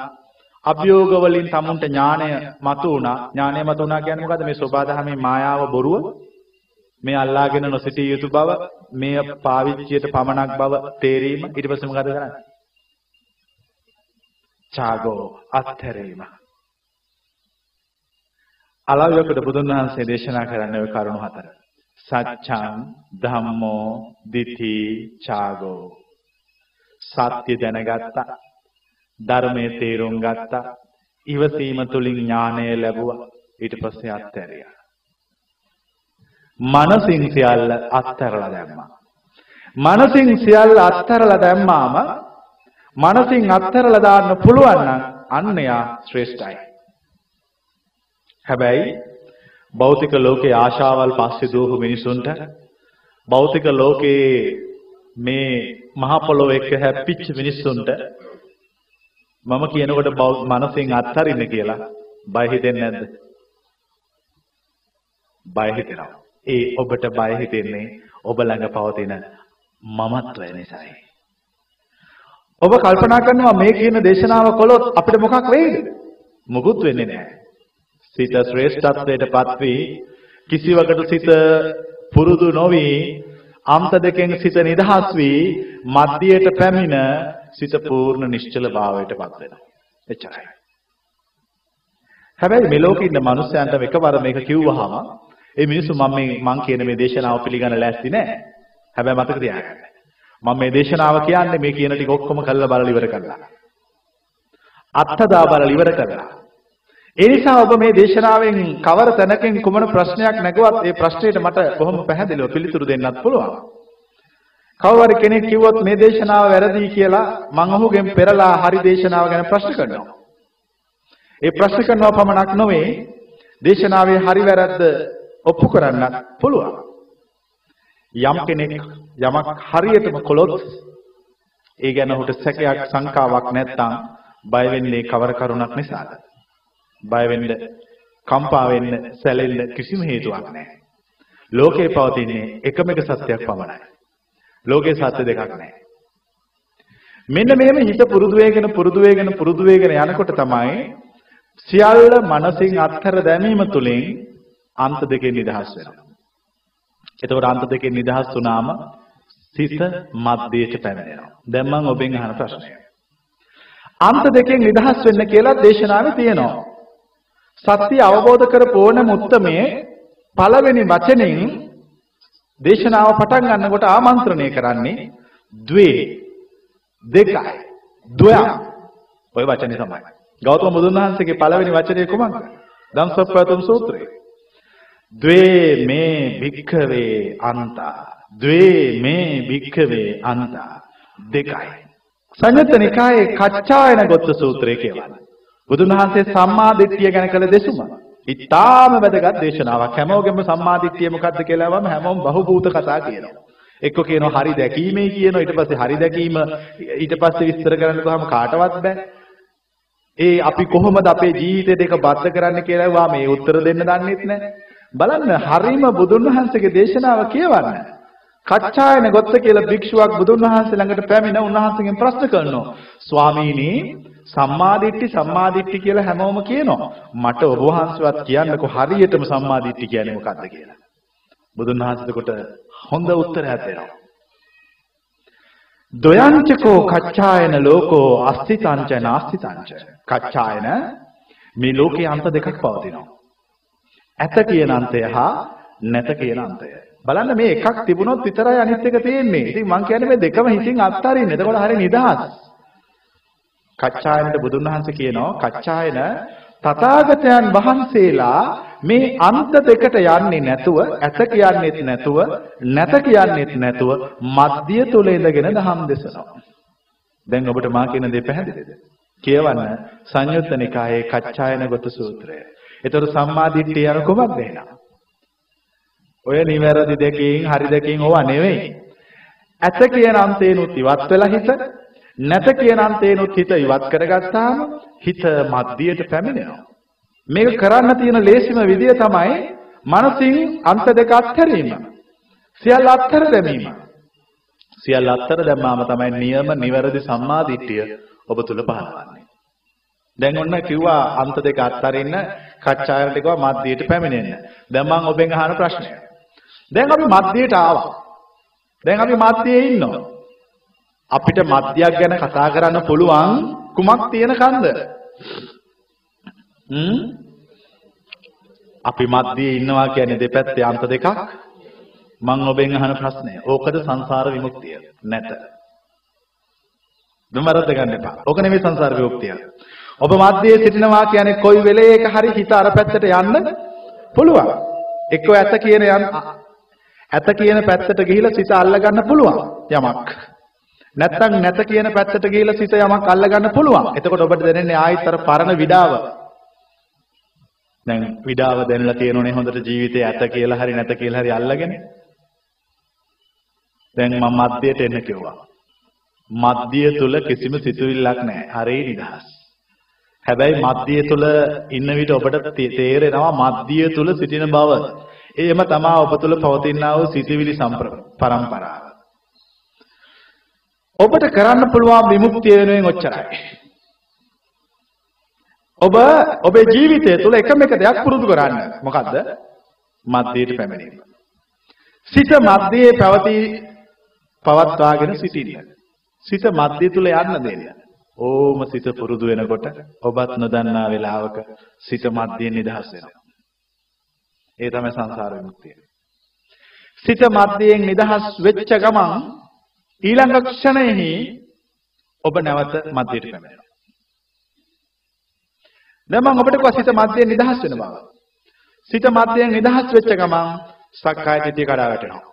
අභියෝග වලින් තමුන්ට ඥාණය මතු වුණා. ඥාණය මතු වුණා කියන්නේ මොකද්ද? මේ සෝබාදහමේ මායාව බොරුව මේ අල්ලාගෙන නොසිටිය යුතු බව, මේ පාවිච්චියට පමණක් බව තේරීම. ඊට පස්සේ මොකද කරන්නේ? ඡාගෝ අත්හැරීම. අලව්‍යකට බුදුන් වහන්සේ දේශනා කරන්නේ ওই කරුණු හතර. සච්ඡං ධම්මෝ දිති ඡාගෝ. සත්‍ය දැනගත්තා. ධර්මයේ තේරුම් ගත්තා. ඉවසීම තුලින් ඥානය ලැබුවා. ඊට පස්සේ අත්හැරියා. මනසින් සියල්ල අත්හැරලා දැම්මා. මනසින් සියල්ල අත්හැරලා දැම්මාම මනසින් අත්හැරලා දාන්න පුළුවන් නම් අන්නයා ශ්‍රේෂ්ඨයි. හැබැයි භෞතික ලෝකේ ආශාවල් පස්සේ දුවපු මිනිසුන්ට භෞතික ලෝකේ මේ මහ පොළොව එක්ක හැප්පිච්ච මිනිස්සුන්ට මම කියනකොට මනසෙන් අත්හරින්න කියලා බය හිතෙන්නේ නැද්ද? බය හිතෙනවා. ඒ ඔබට බය හිතෙන්නේ ඔබ ළඟ පවතින මමත්වය නිසායි. ඔබ කල්පනා කරනවා මේ කියන දේශනාව කළොත් අපිට මොකක් වෙයිද? මොකුත් වෙන්නේ නැහැ. සිත ශ්‍රේෂ්ඨත්වයටපත් වී කිසිවකට සිත පුරුදු නොවි අන්ත දෙකෙන් සිත නිදහස් වී මධ්‍යයට පැමිණ සිත පූර්ණ නිශ්චල භාවයටපත් වෙනවා. එච්චරයි. හැබැයි මේ ලෝකේ ඉන්න මිනිස්යන්ට එකවර මේක කිව්වහම ඒ මිනිස්සු මම මේ මං කියන මේ දේශනාව පිළිගන්න ලෑස්ති නෑ. හැබැයි මතක තියාගන්න. මම මේ දේශනාව කියන්නේ මේ කියන ටික ඔක්කොම කළා බලලා ඉවර කරලා. අත්හදා බලලා ඉවර කරලා. ඒ නිසා ඔබ මේ දේශනාවෙන් කවර තැනකින් කුමන ප්‍රශ්නයක් නැගුවත් ඒ ප්‍රශ්නෙට මට බොහොම පැහැදිලිව පිළිතුරු දෙන්නත් පුළුවන්. කවවර කෙනෙක් කිව්වොත් මේ දේශනාව වැරදි කියලා මම ඔහුගෙන් පෙරලා හරි දේශනාව ගැන ප්‍රශ්න කරනවා. ඒ ප්‍රශ්න කරනව පමණක් නොවේ දේශනාවේ හරි වැරද්ද ඔප්පු කරන්නත් පුළුවන්. යම් කෙනෙක් යමක් හරියටම කළොත් ඒ ගැන ඔහුට සැකයක් සංකාවක් නැත්නම් බය වෙන්නේ කවර කරුණක් නිසාද? බය වෙන්න, කම්පා වෙන්න, සැලෙන්න කිසිම හේතුවක් නැහැ. ලෝකේ පවතින්නේ එකම එක සත්‍යයක් පමණයි. ලෝකේ සත්‍ය දෙකක් නැහැ. මෙන්න මෙහෙම හිත පුරුදු වේගෙන පුරුදු වේගෙන පුරුදු වේගෙන යනකොට තමයි සියල්ල මනසින් අත්හැර දැමීම තුළින් අන්ත දෙකෙන් නිදහස් වෙනවා. එතකොට අන්ත දෙකෙන් නිදහස් වුණාම සිත මධ්‍යයට පැමිණෙනවා. දැන් මම ඔබෙන් අහන ප්‍රශ්නය. අන්ත දෙකෙන් නිදහස් වෙන්න කියලා දේශනාවේ තියෙනවා. සත්‍ය අවබෝධ කරපු ඕනම උත්මයේ පළවෙනි වචනෙන් දේශනාව පටන් ගන්නකොට ආමන්ත්‍රණය කරන්නේ ද්වේ දෙකයි ද්වයම් ඔය වචනේ තමයි. ගෞතම බුදුන් වහන්සේගේ පළවෙනි වචනේ කුමක්ද? ධම්සප්පවතුම් සූත්‍රය. ද්වේ මේ භික්ඛවේ අන්තා ද්වේ මේ භික්ඛවේ අන්තා දෙකයි. සංයුත්ත නිකායේ කච්චායන ගොත්ත සූත්‍රය කියවන. බුදුන් වහන්සේ සම්මා දිට්ඨිය ගැන කළ දෙසුම. ඉතාම වැදගත් දේශනාවක්. හැමෝගෙම සම්මා දිට්ඨිය මොකක්ද කියලා වම හැමෝම බහූත කතා කියනවා. එක්ක කියනවා හරි දැකීමේ කියනවා ඊට පස්සේ හරි දැකීම ඊට පස්සේ විස්තර කරන්න ගියාම කාටවත් බෑ. ඒ අපි කොහොමද අපේ ජීවිතය දෙක බද්ධ කරන්න කියලා වා මේ උත්තර දෙන්න දන්නෙත් නැහැ. බලන්න හරීම බුදුන් වහන්සේගේ දේශනාව කියවන්න. කච්චායන ගොත්ත කියලා භික්ෂුවක් බුදුන් වහන්සේ ළඟට පැමිණ උන්වහන්සේගෙන් ප්‍රශ්න කරනවා. ස්වාමීනි සම්මාදිට්ඨි සම්මාදිට්ඨි කියලා හැමෝම කියනවා. මට ඔබ වහන්සේවත් කියන්නකෝ හරියටම සම්මාදිට්ඨි කියන්නේ මොකක්ද කියලා. බුදුන් වහන්සේට හොඳ උත්තරයක් දෙනවා. දොයංචකෝ කච්චායන ලෝකෝ අස්තිතංච නාස්තිතංච. කච්චායන මේ ලෝකේ අන්ත දෙකක් පවතිනවා. ඇත කියන අන්තය හා නැත කියන අන්තය. බලන්න මේ එකක් තිබුණොත් විතරයි අනිත් එක තියෙන්නේ. ඉතින් මං කියන්නේ මේ දෙකම හිතින් අත්හරින්න. එතකොට හරිය නිදහස්. කච්චායනට බුදුන් වහන්සේ කියනවා කච්චායන තථාගතයන් වහන්සේලා මේ අන්ත දෙකට යන්නේ නැතුව ඇත කියන්නේත් නැතුව නැත කියන්නේත් නැතුව මධ්‍ය තුල ඉඳගෙන දහම් දෙසනවා. දැන් ඔබට මා කියන දේ පැහැදිලිද? කියවන්න සංයුත්ත නිකායේ කච්චායන ගොත සූත්‍රය. ඒතර සම්මා දිට්ඨිය යන කොහොමද එහෙනම්? ඔය නිවැරදි දෙකකින් හරි දෙකකින් ඕවා නෙවෙයි. ඇත කියන අන්තේනුත් ඉවත් වෙලා හිත නැත කියන අන්තේනුත් හිත ඉවත් කරගත්තාම හිත මධ්‍යයට පැමිණෙනවා. මේක කරන්න තියෙන ලේසිම විදිය තමයි මනසින් අන්ත දෙක අත්හැරීම. සියල්ල අත්හැර දැමීම. සියල්ල අත්හැර දැම්මාම තමයි නියම නිවැරදි සම්මාදිට්ඨිය ඔබ තුල පහළවන්නේ. දැන් ඔන්න කිව්වා අන්ත දෙක අත්හරින්න කච්චායනට කිව්වා මධ්‍යයට පැමිණෙන්න. දැන් මම ඔබෙන් අහන ප්‍රශ්නය. දැන් අපි මධ්‍යයට ආවා. දැන් අපි මධ්‍යයේ ඉන්නවා. අපිට මධ්‍යයක් ගැන කතා කරන්න පුළුවන් කුමක් තියෙන කන්ද? හ්ම් අපි මධ්‍යයේ ඉන්නවා කියන්නේ දෙපැත්තේ අන්ත දෙකක්. මම ඔබෙන් අහන ප්‍රශ්නය. ඕකද සංසාර විමුක්තිය? නැත. දුමරද්ද ගන්න එපා. ඕක නෙමෙයි සංසාර විමුක්තිය. ඔබ මධ්‍යයේ සිටිනවා කියන්නේ කොයි වෙලේක හරි හිත අර පැත්තට යන්න පුළුවන්. එක්ක ඇත කියන යන් ඇත කියන පැත්තට ගිහිලා සිත අල්ල ගන්න පුළුවන් යමක්. නැත්තම් නැත කියන පැත්තට ගිහිලා සිත යමක් අල්ල ගන්න පුළුවන්. එතකොට ඔබට දැනෙන්නේ ආයෙත් අර පරණ විඩාව. දැන් විඩාව දැනලා තියෙනෝනේ හොඳට ජීවිතේ ඇත කියලා හරි නැත කියලා හරි අල්ලගෙන. දැන් මම මධ්‍යයට එන්න කිව්වා. මධ්‍ය තුල කිසිම සිතුවිල්ලක් නැහැ. හරේ නිදහස්. හැබැයි මධ්‍යය තුල ඉන්න විට ඔබට තේරෙනවා මධ්‍යය තුල සිටින බව. ඒම තමා ඔබ තුල පවතිනා වූ සිටිවිලි පරම්පරාව. ඔබට කරන්න පුළුවන් විමුක්තිය වෙනුවෙන් ඔච්චරයි. ඔබ ඔබේ ජීවිතය තුළ එකම එක දෙයක් පුරුදු කරන්න. මොකද්ද? මධ්‍යයට පැමිණීම. සිත මධ්‍යයේ පැවති පවත්වාගෙන සිටින්න. සිත මධ්‍ය තුල යන්න දෙන්න. ඕම සිත පුරුදු වෙනකොට ඔබත් නොදන්නා වෙලාවක සිත මධ්‍යයෙන් නිදහස් වෙනවා. ඒ තමයි සංසාර විමුක්තිය. සිත මධ්‍යයෙන් නිදහස් වෙච්ච ගමන් ඊළඟ ක්ෂණයෙහි ඔබ නැවත මධ්‍යයට පැමිණෙනවා. දැන් මම ඔබට කිව්වා සිත මධ්‍යයෙන් නිදහස් වෙන බව. සිත මධ්‍යයෙන් නිදහස් වෙච්ච ගමන් සක්කාය දිට්ඨිය කඩා වැටෙනවා.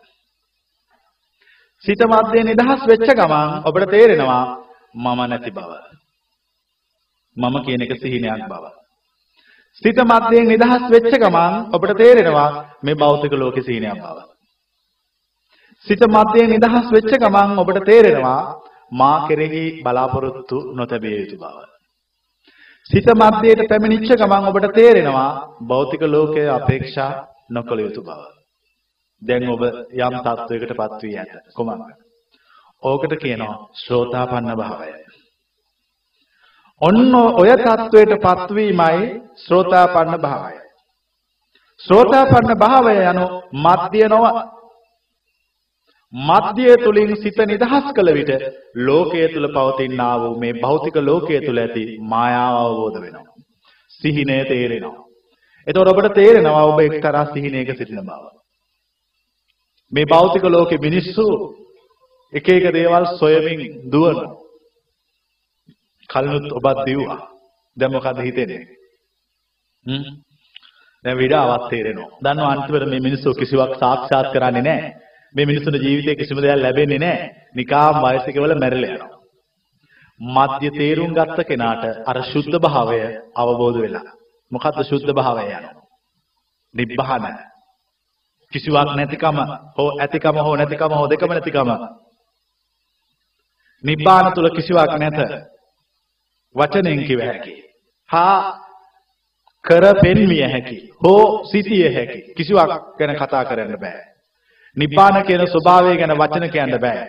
සිත මධ්‍යයෙන් නිදහස් වෙච්ච ගමන් ඔබට තේරෙනවා මම නැති බව. මම කියන එක සිහිනයක් බව. සිත මැදයෙන් නිදහස් වෙච්ච ගමන් ඔබට තේරෙනවා මේ භෞතික ලෝකේ සිහිනයක් බව. සිත මැදයෙන් නිදහස් වෙච්ච ගමන් ඔබට තේරෙනවා මා කෙරෙහි බලාපොරොත්තු නොතැබිය යුතු බව. සිත මැදයට පැමිණිච්ච ගමන් ඔබට තේරෙනවා භෞතික ලෝකයේ අපේක්ෂා නොකළ යුතු බව. දැන් ඔබ යම් තත්වයකටපත් වී ඇත. කොහොමද? ඕකට කියනවා ශ්‍රෝතාපන්න භාවය. ඔන්න ඔය தത്വයට පත්වීමයි ශ්‍රෝතාපන්න භාවය. ශ්‍රෝතාපන්න භාවය යනු මධ්‍ය නොව මධ්‍ය තුලින් සිත නිදහස් කළ විට ලෝකයේ තුල පවතිනා වූ මේ භෞතික ලෝකයේ තුල ඇති මායාව අවබෝධ වෙනවා. සිහිනය තේරෙනවා. එතකොට ඔබට තේරෙනවා ඔබ එක්තරා සිහිනයක සිටින බව. මේ භෞතික ලෝකේ මිනිස්සු එක එක දේවල් සොයමින් දුවනවා. කලිනුත් ඔබත් දිව්වා. දැන් මොකද හිතෙන්නේ? හ්ම්. දැන් විඩාවක් තේරෙනවා. දන්නව අන්තිමට මේ මිනිස්සු කිසිවක් සාක්ෂාත් කරන්නේ නැහැ. මේ මිනිස්සුන්ගේ ජීවිතේ කිසිම දෙයක් ලැබෙන්නේ නැහැ. නිකාම් වයසක වල මැරෙලා යනවා. මධ්‍ය තේරුම් ගත්ත කෙනාට අර සුද්ධ භාවය අවබෝධ වෙලා. මොකද්ද සුද්ධ භාවය යනවා? නිබ්බහන. කිසිවක් නැතිකම හෝ ඇතිකම හෝ නැතිකම හෝ දෙකම නැතිකම නිබ්බාන තුල කිසිවක් නැත. වචනෙන් කිව හැකි. හා කර පෙන්විය හැකි. හෝ සිටිය හැකි. කිසිවක් ගැන කතා කරන්න බෑ. නිබ්බාන කියන ස්වභාවය ගැන වචන කියන්න බෑ.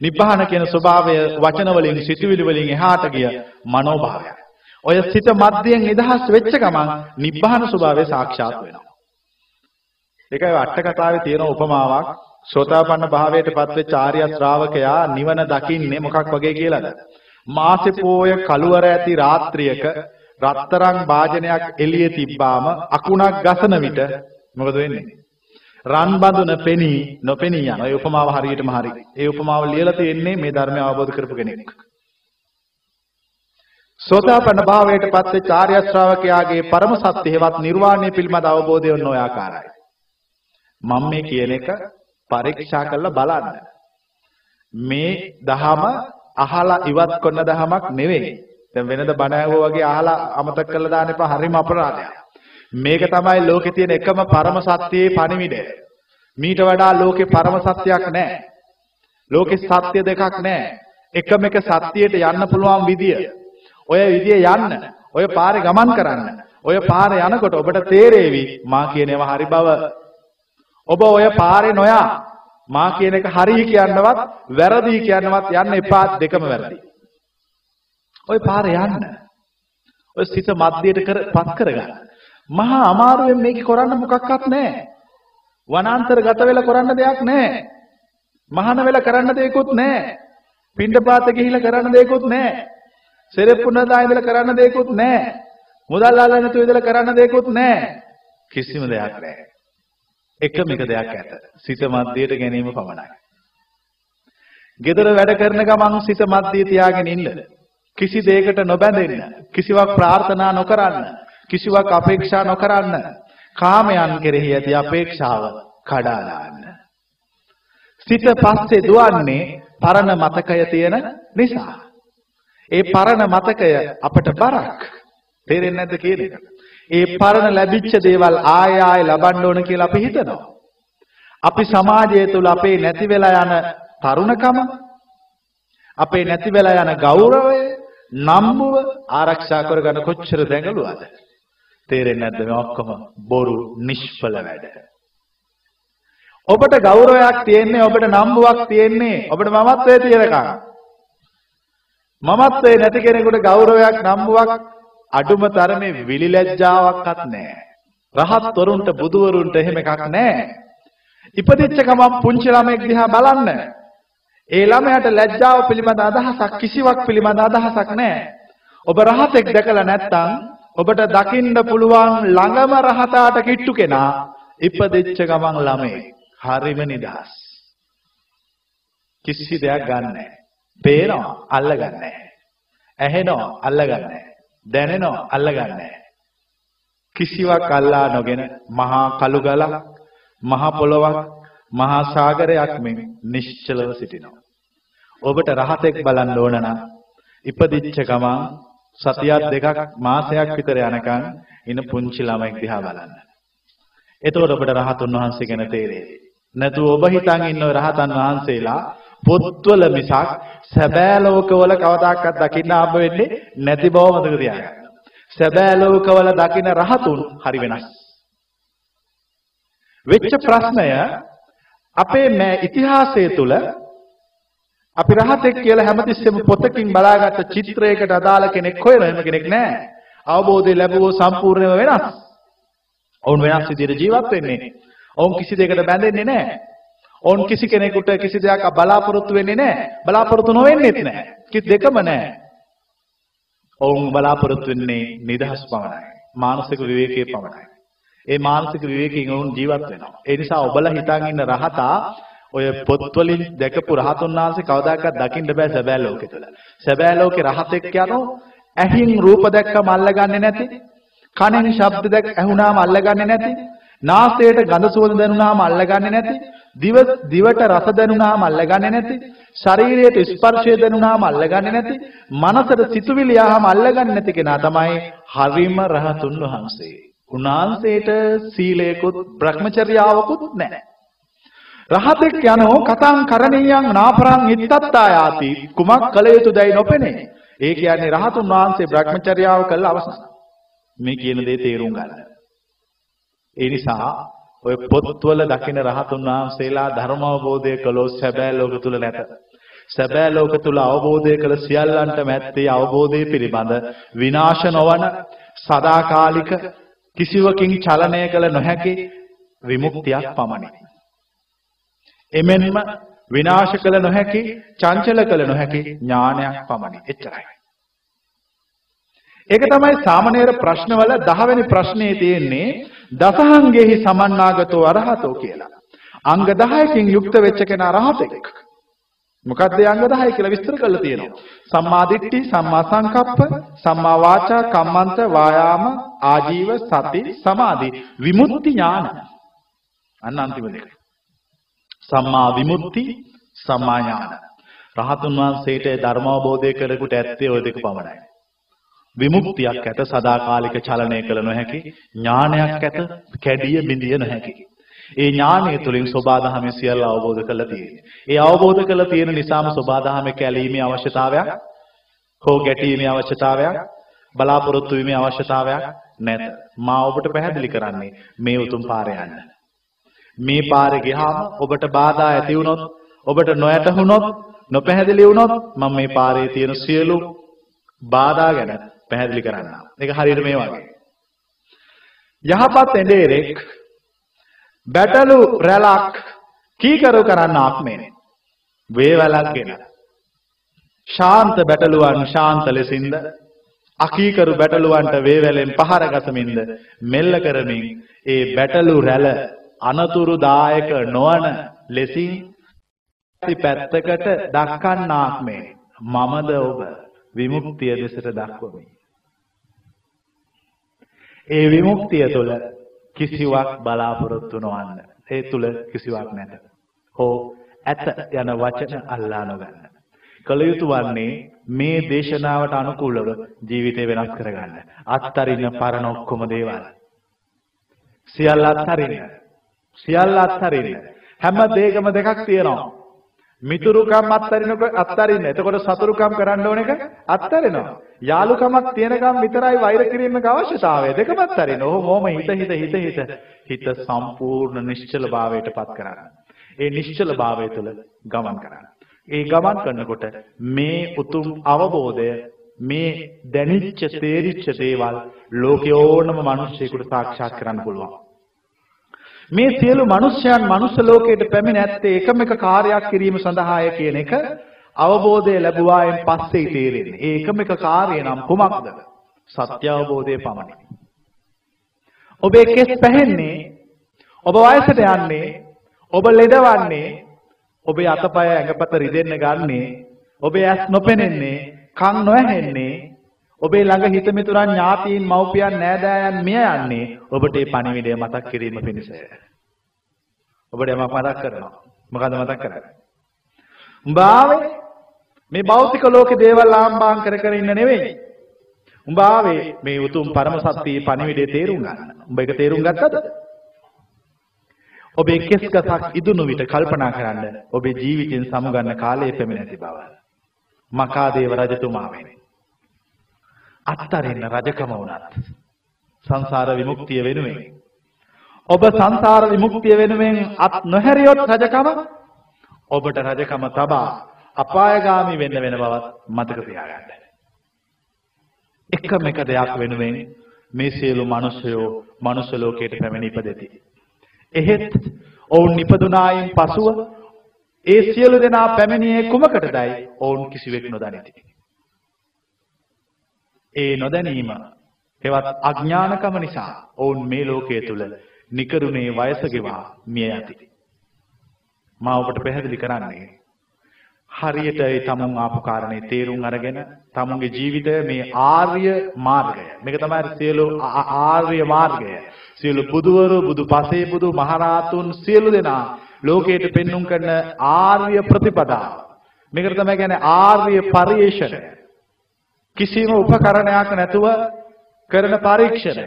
නිබ්බාන කියන ස්වභාවය වචන වලින් සිතුවිලි වලින් එහාට ගිය මනෝභාවයක්. ඔය සිත මධ්‍යයෙන් නිදහස් වෙච්ච ගමන් නිබ්බාන ස්වභාවය සාක්ෂාත් වෙනවා. ඒකයි අට කතාවේ තියෙන උපමාවක් සෝතාපන්න භාවයට පත්වෙච්ච ආර්ය ශ්‍රාවකයා නිවන දකින්නේ මොකක් වගේ කියලාද? මාසේ පෝය කළුවර ඇති රාත්‍රියක රත්තරන් වාජනයක් එළියේ තිබ්බාම අකුණක් ගසන විට මොකද වෙන්නේ? රන් බඳුන පෙනී නොපෙනී යන. ඒ උපමාව හරියටම හරි. ඒ උපමාව ලියලා තියෙන්නේ මේ ධර්මය අවබෝධ කරපු කෙනෙක්. සෝතාපන්න භාවයට පත්වෙච්ච ආර්ය ශ්‍රාවකයාගේ පරම සත්‍ය හේවත් නිර්වාණය පිළිබඳ අවබෝධය ඔන්න ඔය ආකාරයි. මම මේ කියන එක පරීක්ෂා කරලා බලන්න. මේ දහම අහලා ඉවත් කරන දහමක් නෙවෙයි. දැන් වෙනද බණ ඇහුවා වගේ අහලා අමතක කරලා දාන්න එපා හරිම අපරාධයක්. මේක තමයි ලෝකේ තියෙන එකම පරම සත්‍යයේ පණිවිඩය. මීට වඩා ලෝකේ පරම සත්‍යයක් නැහැ. ලෝකේ සත්‍ය දෙකක් නැහැ. එකම එක සත්‍යයට යන්න පුළුවන් විදිය. ඔය විදිය යන්න, ඔය පාරේ ගමන් කරන්න. ඔය පාරේ යනකොට ඔබට තේරෙවි මා කියනවා හරි බව. ඔබ ඔය පාරේ නොයා මා කියන එක හරි කියන්නවත් වැරදි කියන්නවත් යන්න එපා දෙකම වැරදි. ඔය පාරේ යන්න. ඔය සිත මධ්‍යයට කරපත් කරගන්න. මහා අමාරුවෙන් මේක කරන්න මොකක්වත් නැහැ. වනාන්තරගත වෙලා කරන්න දෙයක් නැහැ. මහාන වෙලා කරන්න දෙයක්වත් නැහැ. පිණ්ඩපාත ගිහිලා කරන්න දෙයක්වත් නැහැ. සෙරෙප්පු නදා ඉඳලා කරන්න දෙයක්වත් නැහැ. මුදල් අල්ලන්න නැතුව ඉඳලා කරන්න දෙයක්වත් නැහැ. කිසිම දෙයක් නැහැ. එකම එක දෙයක් ඇත. සිත මධ්‍යයට ගැනීම පමණයි. gedara වැඩ කරන ගමන් සිත මධ්‍යය තියාගෙන ඉන්න. කිසි දෙයකට නොබැඳෙන්න. කිසිවක් ප්‍රාර්ථනා නොකරන්න. කිසිවක් අපේක්ෂා නොකරන්න. කාමයන් කෙරෙහි ඇති අපේක්ෂාව කඩා දාන්න. සිත පස්සේ දුවන්නේ පරණ මතකය තියෙන නිසා. ඒ පරණ මතකය අපට බරක්. තේරෙන්නේ නැද්ද කියන එක? ඒ පරණ ලැබිච්ච දේවල් ආය ආය ලබන්න ඕන කියලා අපි හිතනවා. අපි සමාජය තුල අපේ නැති වෙලා යන තරුණකම අපේ නැති වෙලා යන ගෞරවය නම්බුව ආරක්ෂා කරගන්න කොච්චර දැඟලුවද? තේරෙන්නේ නැද්ද මේ ඔක්කොම බොරු නිෂ්ඵල වැඩ. ඔබට ගෞරවයක් තියෙන්නේ ඔබට නම්බුවක් තියෙන්නේ ඔබට මමත්වයේ තියෙනකම්. මමත්වයේ නැති කෙනෙකුට ගෞරවයක් නම්බුවක් අඩුම තරමේ විලි ලැජ්ජාවක්වත් නැහැ. රහත් වරුන්ට බුදුවරුන්ට එහෙම එකක් නැහැ. ඉපදිච්ච ගමන් පුංචි ළමෙක් දිහා බලන්න. ඒ ළමයාට ලැජ්ජාව පිළිබඳ අදහසක් කිසිවක් පිළිබඳ අදහසක් නැහැ. ඔබ රහතෙක් දැකලා නැත්නම් ඔබට දකින්න පුළුවන් ළඟම රහතාට කිට්ටු කෙනා ඉපදිච්ච ගමන් ළමේ. හරිම නිදහස්. කිසි දෙයක් ගන්නෑ. පේනවා අල්ලගන්නේ ඇහෙනවා අල්ලගන්නේ දැනෙනවා අල්ලගන්නේ කිසිවක් අල්ලා නොගෙන මහා කළු ගලක් මහා පොළොවක් මහා සාගරයක් මෙන් නිශ්චලව සිටිනවා. ඔබට රහතෙක් බලන්න ඕන නම් ඉපදිච්ච ගමන් සතියක් දෙකක් මාසයක් විතර යනකම් ඉන පුංචි ළමෙක් දිහා බලන්න. එතකොට ඔබට රහතුන් වහන්සේ ගැන තේරෙයි. නැතු ඔබ හිතන් ඉන්න රහතන් වහන්සේලා පොත්වල මිසක් සැබෑ ලෝකවල කවදාකවත් දකින්න හම්බ වෙන්නේ නැති බව මතක තියාගන්න. සැබෑ ලෝකවල දකින්න රහතුන් හරි වෙනස්. වෙච්ච ප්‍රශ්නය අපේ මේ ඉතිහාසය තුල අපි රහතෙක් කියලා හැමතිස්සෙම පොතකින් බලාගත්ත චිත්‍රයකට අදාළ කෙනෙක් හොයන එහෙම කෙනෙක් නැහැ. අවබෝධය ලැබුවෝ සම්පූර්ණයෙන්ම වෙනස්. ඔවුන් වෙනස් විදිහට ජීවත් වෙන්නේ. ඔවුන් කිසි දෙයකට බැඳෙන්නේ නැහැ. ඔවුන් කිසි කෙනෙකුට කිසි දෙයක් බලාපොරොත්තු වෙන්නේ නැහැ. බලාපොරොත්තු නොවෙන්නේත් නැහැ. කිසි දෙකම නැහැ. ඔවුන් බලාපොරොත්තු වෙන්නේ නිදහස් පමණයි. මානසික විවේකයේ පමණයි. ඒ මානසික විවේකයෙන් ඔවුන් ජීවත් වෙනවා. ඒ නිසා ඔබලා හිතන් ඉන්න රහතා ඔය පොත්වලින් දැකපු රහතුන් වහන්සේ කවදාකවත් දකින්න බෑ සැබෑ ලෝකෙ තුල. සැබෑ ලෝකේ රහතෙක් යනෝ ඇහින් රූප දැක්කම අල්ලගන්නේ නැති, කනෙන් ශබ්ද දැක් ඇහුණාම අල්ලගන්නේ නැති, නාසයට ගඳ සුවඳ දැනුණාම අල්ලගන්නේ නැති, දිව දිවට රස දැනුණාම අල්ලගන්නේ නැති, ශරීරයට ස්පර්ශය දැනුණාම අල්ලගන්නේ නැති, මනසට සිතුවිලි ආවම අල්ලගන්නේ නැති කෙනා තමයි හරිම රහතුන් වහන්සේ. උන්වහන්සේට සීලයකුත් භ්‍රමචර්යාවකුත් නැහැ. රහතෙක් යනෝ කතං කරණීයං නාපරං ඉත්තත්තායාති කුමක් කළ යුතුදයි නොපෙනේ. ඒ කියන්නේ රහතුන් වහන්සේ භ්‍රමචර්යාව කළ අවසන්. මේ කියන දේ තේරුම් ගන්න. ඒ නිසා ඔය පොත්වල දකින රහතුන් වහන්සේලා ධර්ම අවබෝධය කළොත් සැබෑ ලෝක තුල නැත. සැබෑ ලෝක තුල අවබෝධය කළ සියල්ලන්ට මැත්තේ අවබෝධය පිළිබඳ විනාශ නොවන සදාකාලික කිසිවකින් චලනය කළ නොහැකි විමුක්තියක් පමණි. එමෙන්ම විනාශ කළ නොහැකි චංචල කළ නොහැකි ඥානයක් පමණි. එච්චරයි. ඒක තමයි සාමණේර ප්‍රශ්නවල 10 වෙනි ප්‍රශ්නේ තියෙන්නේ දසහංගෙහි සමන්නාගතෝ අරහතෝ කියලා. අංග 10කින් යුක්ත වෙච්ච කෙනා රහතෙක්. මොකක්ද අංග 10 කියලා විස්තර කරලා තියෙනවා. සම්මා දිට්ඨි, සම්මා සංකප්ප, සම්මා වාචා, කම්මන්ත, වායාම, ආජීව, සති, සමාධි, විමුක්ති ඥාන. අන්න අන්තිම දෙක. සම්මා විමුක්ති, සම්මා ඥාන. රහතුන් වහන්සේට ධර්ම අවබෝධය කරගුට ඇත්තේ ওই දෙක පමණයි. විමුක්තියක් ඇත සදාකාලික චලනය කළ නොහැකි ඥානයක් ඇත කැඩිය බිඳිය නොහැකි ඒ ඥානය තුළින් සෝබාදහමේ සියල්ල අවබෝධ කරලා තියෙන්නේ. ඒ අවබෝධ කරලා තියෙන නිසාම සෝබාදහමේ කැලීමේ අවශ්‍යතාවයක් හෝ ගැටීමේ අවශ්‍යතාවයක් බලාපොරොත්තු වීමේ අවශ්‍යතාවයක් නැත. මා ඔබට පැහැදිලි කරන්නේ මේ උතුම් පාරේ යන්න. මේ පාරේ ගියාම ඔබට බාධා ඇති වුණොත් ඔබට නොයැටහුණොත් නොපැහැදිලි වුණොත් මම මේ පාරේ තියෙන සියලු බාධා ගැන පැහැදිලි කරන්න. ඒක හරියට මේ වගේ. යහපත් එඬේරෙක් බැටළු රැලක් කීකරු කරන්න ආත්මේ වේවැලක්ගෙන ශාන්ත බැටළුවන් ශාන්ත ලෙසින්ද අකීකරු බැටළුවන්ට වේවැලෙන් පහර ගසමින්ද මෙල්ල කරමින් ඒ බැටළු රැළ අනතුරුදායක නොවන ලෙසින් පැත්තකට දක්කන්නාක් මේ මමද ඔබ විමුක්තිය දෙසට දක්වමි. ඒ විමුක්තිය තුළ කිසිවක් බලාපොරොත්තු නොවන්න. ඒ තුළ කිසිවක් නැත. හෝ ඇත යන වචන අල්ලා නොගන්න. කළ යුතු වන්නේ මේ දේශනාවට අනුකූලව ජීවිතය වෙනස් කරගන්න. අත්තරින්න පරණ ඔක්කොම දේවල්. සියල්ල අත්හරින්න. සියල්ල අත්හරින්න. හැම දෙයකම දෙකක් තියෙනවා. මිතුරුකම් අත්තරිනකොට අත්තරින්න. එතකොට සතුරුකම් කරන්න ඕන එක අත්තරිනවා. යාළුකමක් තියෙනකම් විතරයි වෛර කිරීමක අවශ්‍යතාවය. දෙකම අත්තරින්න. ඔහොම හිත හිත හිත හිත හිත සම්පූර්ණ නිශ්චල භාවයට පත් කරගන්න. ඒ නිශ්චල භාවය තුළ ගමන් කරන්න. ඒ ගමන් කරනකොට මේ උතුම් අවබෝධය මේ දැනිච්ච තේරිච්ච දේවල් ලෝකේ ඕනම මිනිස්සෙකුට සාක්ෂාත් කරන්න පුළුවන්. මේ සියලු මිනිස්යන් මනුස්ස ලෝකයට පැමිණ ඇත්තේ එකම එක කාර්යයක් කිරීම සඳහාය කියන එක අවබෝධය ලැබුවායින් පස්සේ තේරෙන්නේ. ඒ එකම එක කාර්යය නම් කුමක්ද? සත්‍ය අවබෝධය පමණි. ඔබේ කෙස් පැහෙන්නේ, ඔබ වයසට යන්නේ, ඔබ ලෙඩවන්නේ, ඔබේ අතපය ඇඟපත රිදෙන්න ගන්නේ, ඔබේ ඇස් නොපෙනෙන්නේ, කන් නොඇහෙන්නේ, ඔබේ ළඟ හිත මිතුරන් ඥාතීන් මව්පියන් නෑදෑයන් මිය යන්නේ ඔබට මේ පණිවිඩය මතක් කිරීම පිණිසය. ඔබට යමක් මතක් කරනවා. මොකද්ද මතක් කරන්නේ? උඹ ආවේ මේ භෞතික ලෝකේ දේවල් ආම්බාම් කර කර ඉන්න නෙවෙයි. උඹ ආවේ මේ උතුම් පරම සත්‍යයේ පණිවිඩය තේරුම් ගන්න. උඹ ඒක තේරුම් ගත්තද? ඔබේ කෙස් ගසක් ඉදුණු විට කල්පනා කරන්න ඔබේ ජීවිතෙන් සමුගන්න කාලය පැමිණ ඇති බව. මකාදේව රජතුමා වෙන්නේ. අත්තරින්න රජකම වුණත් සංසාර විමුක්තිය වෙනුවෙන් ඔබ සංසාර විමුක්තිය වෙනුවෙන් අත් නොහැරියොත් රජකම ඔබට රජකම තබා අපායගාමි වෙන්න වෙන බවත් මතක තියාගන්න. එකම එක දෙයක් වෙනුවෙන් මේ සියලු මිනිසයෝ මනුෂ්‍ය ලෝකයට පැමිණ ඉපදෙති. එහෙත් ඔවුන් නිපදුනායින් පසුව ඒ සියලු දෙනා පැමිණියේ කුමකටදයි ඔවුන් කිසිවෙක් නොදනිති. ඒ නොදැනීම හෙවත් අඥානකම නිසා ඔවුන් මේ ලෝකයේ තුල නිකරුණේ වයස ගෙවා මිය යති. මා ඔබට පැහැදිලි කරන්නේ හරියට ඒ තමුන් ආපු කාරණේ තේරුම් අරගෙන තමුන්ගේ ජීවිතය මේ ආර්ය මාර්ගය. මේක තමයි සියලු ආර්ය මාර්ගය. සියලු බුදුවරු බුදු පසේ බුදු මහරහතුන් සියලු දෙනා ලෝකයට පෙන්눔 කරන ආර්ය ප්‍රතිපදාව. මේකට තමයි කියන්නේ ආර්ය පරිේශණය. කිසිම උපකරණයක් නැතුව කරන පරීක්ෂණය.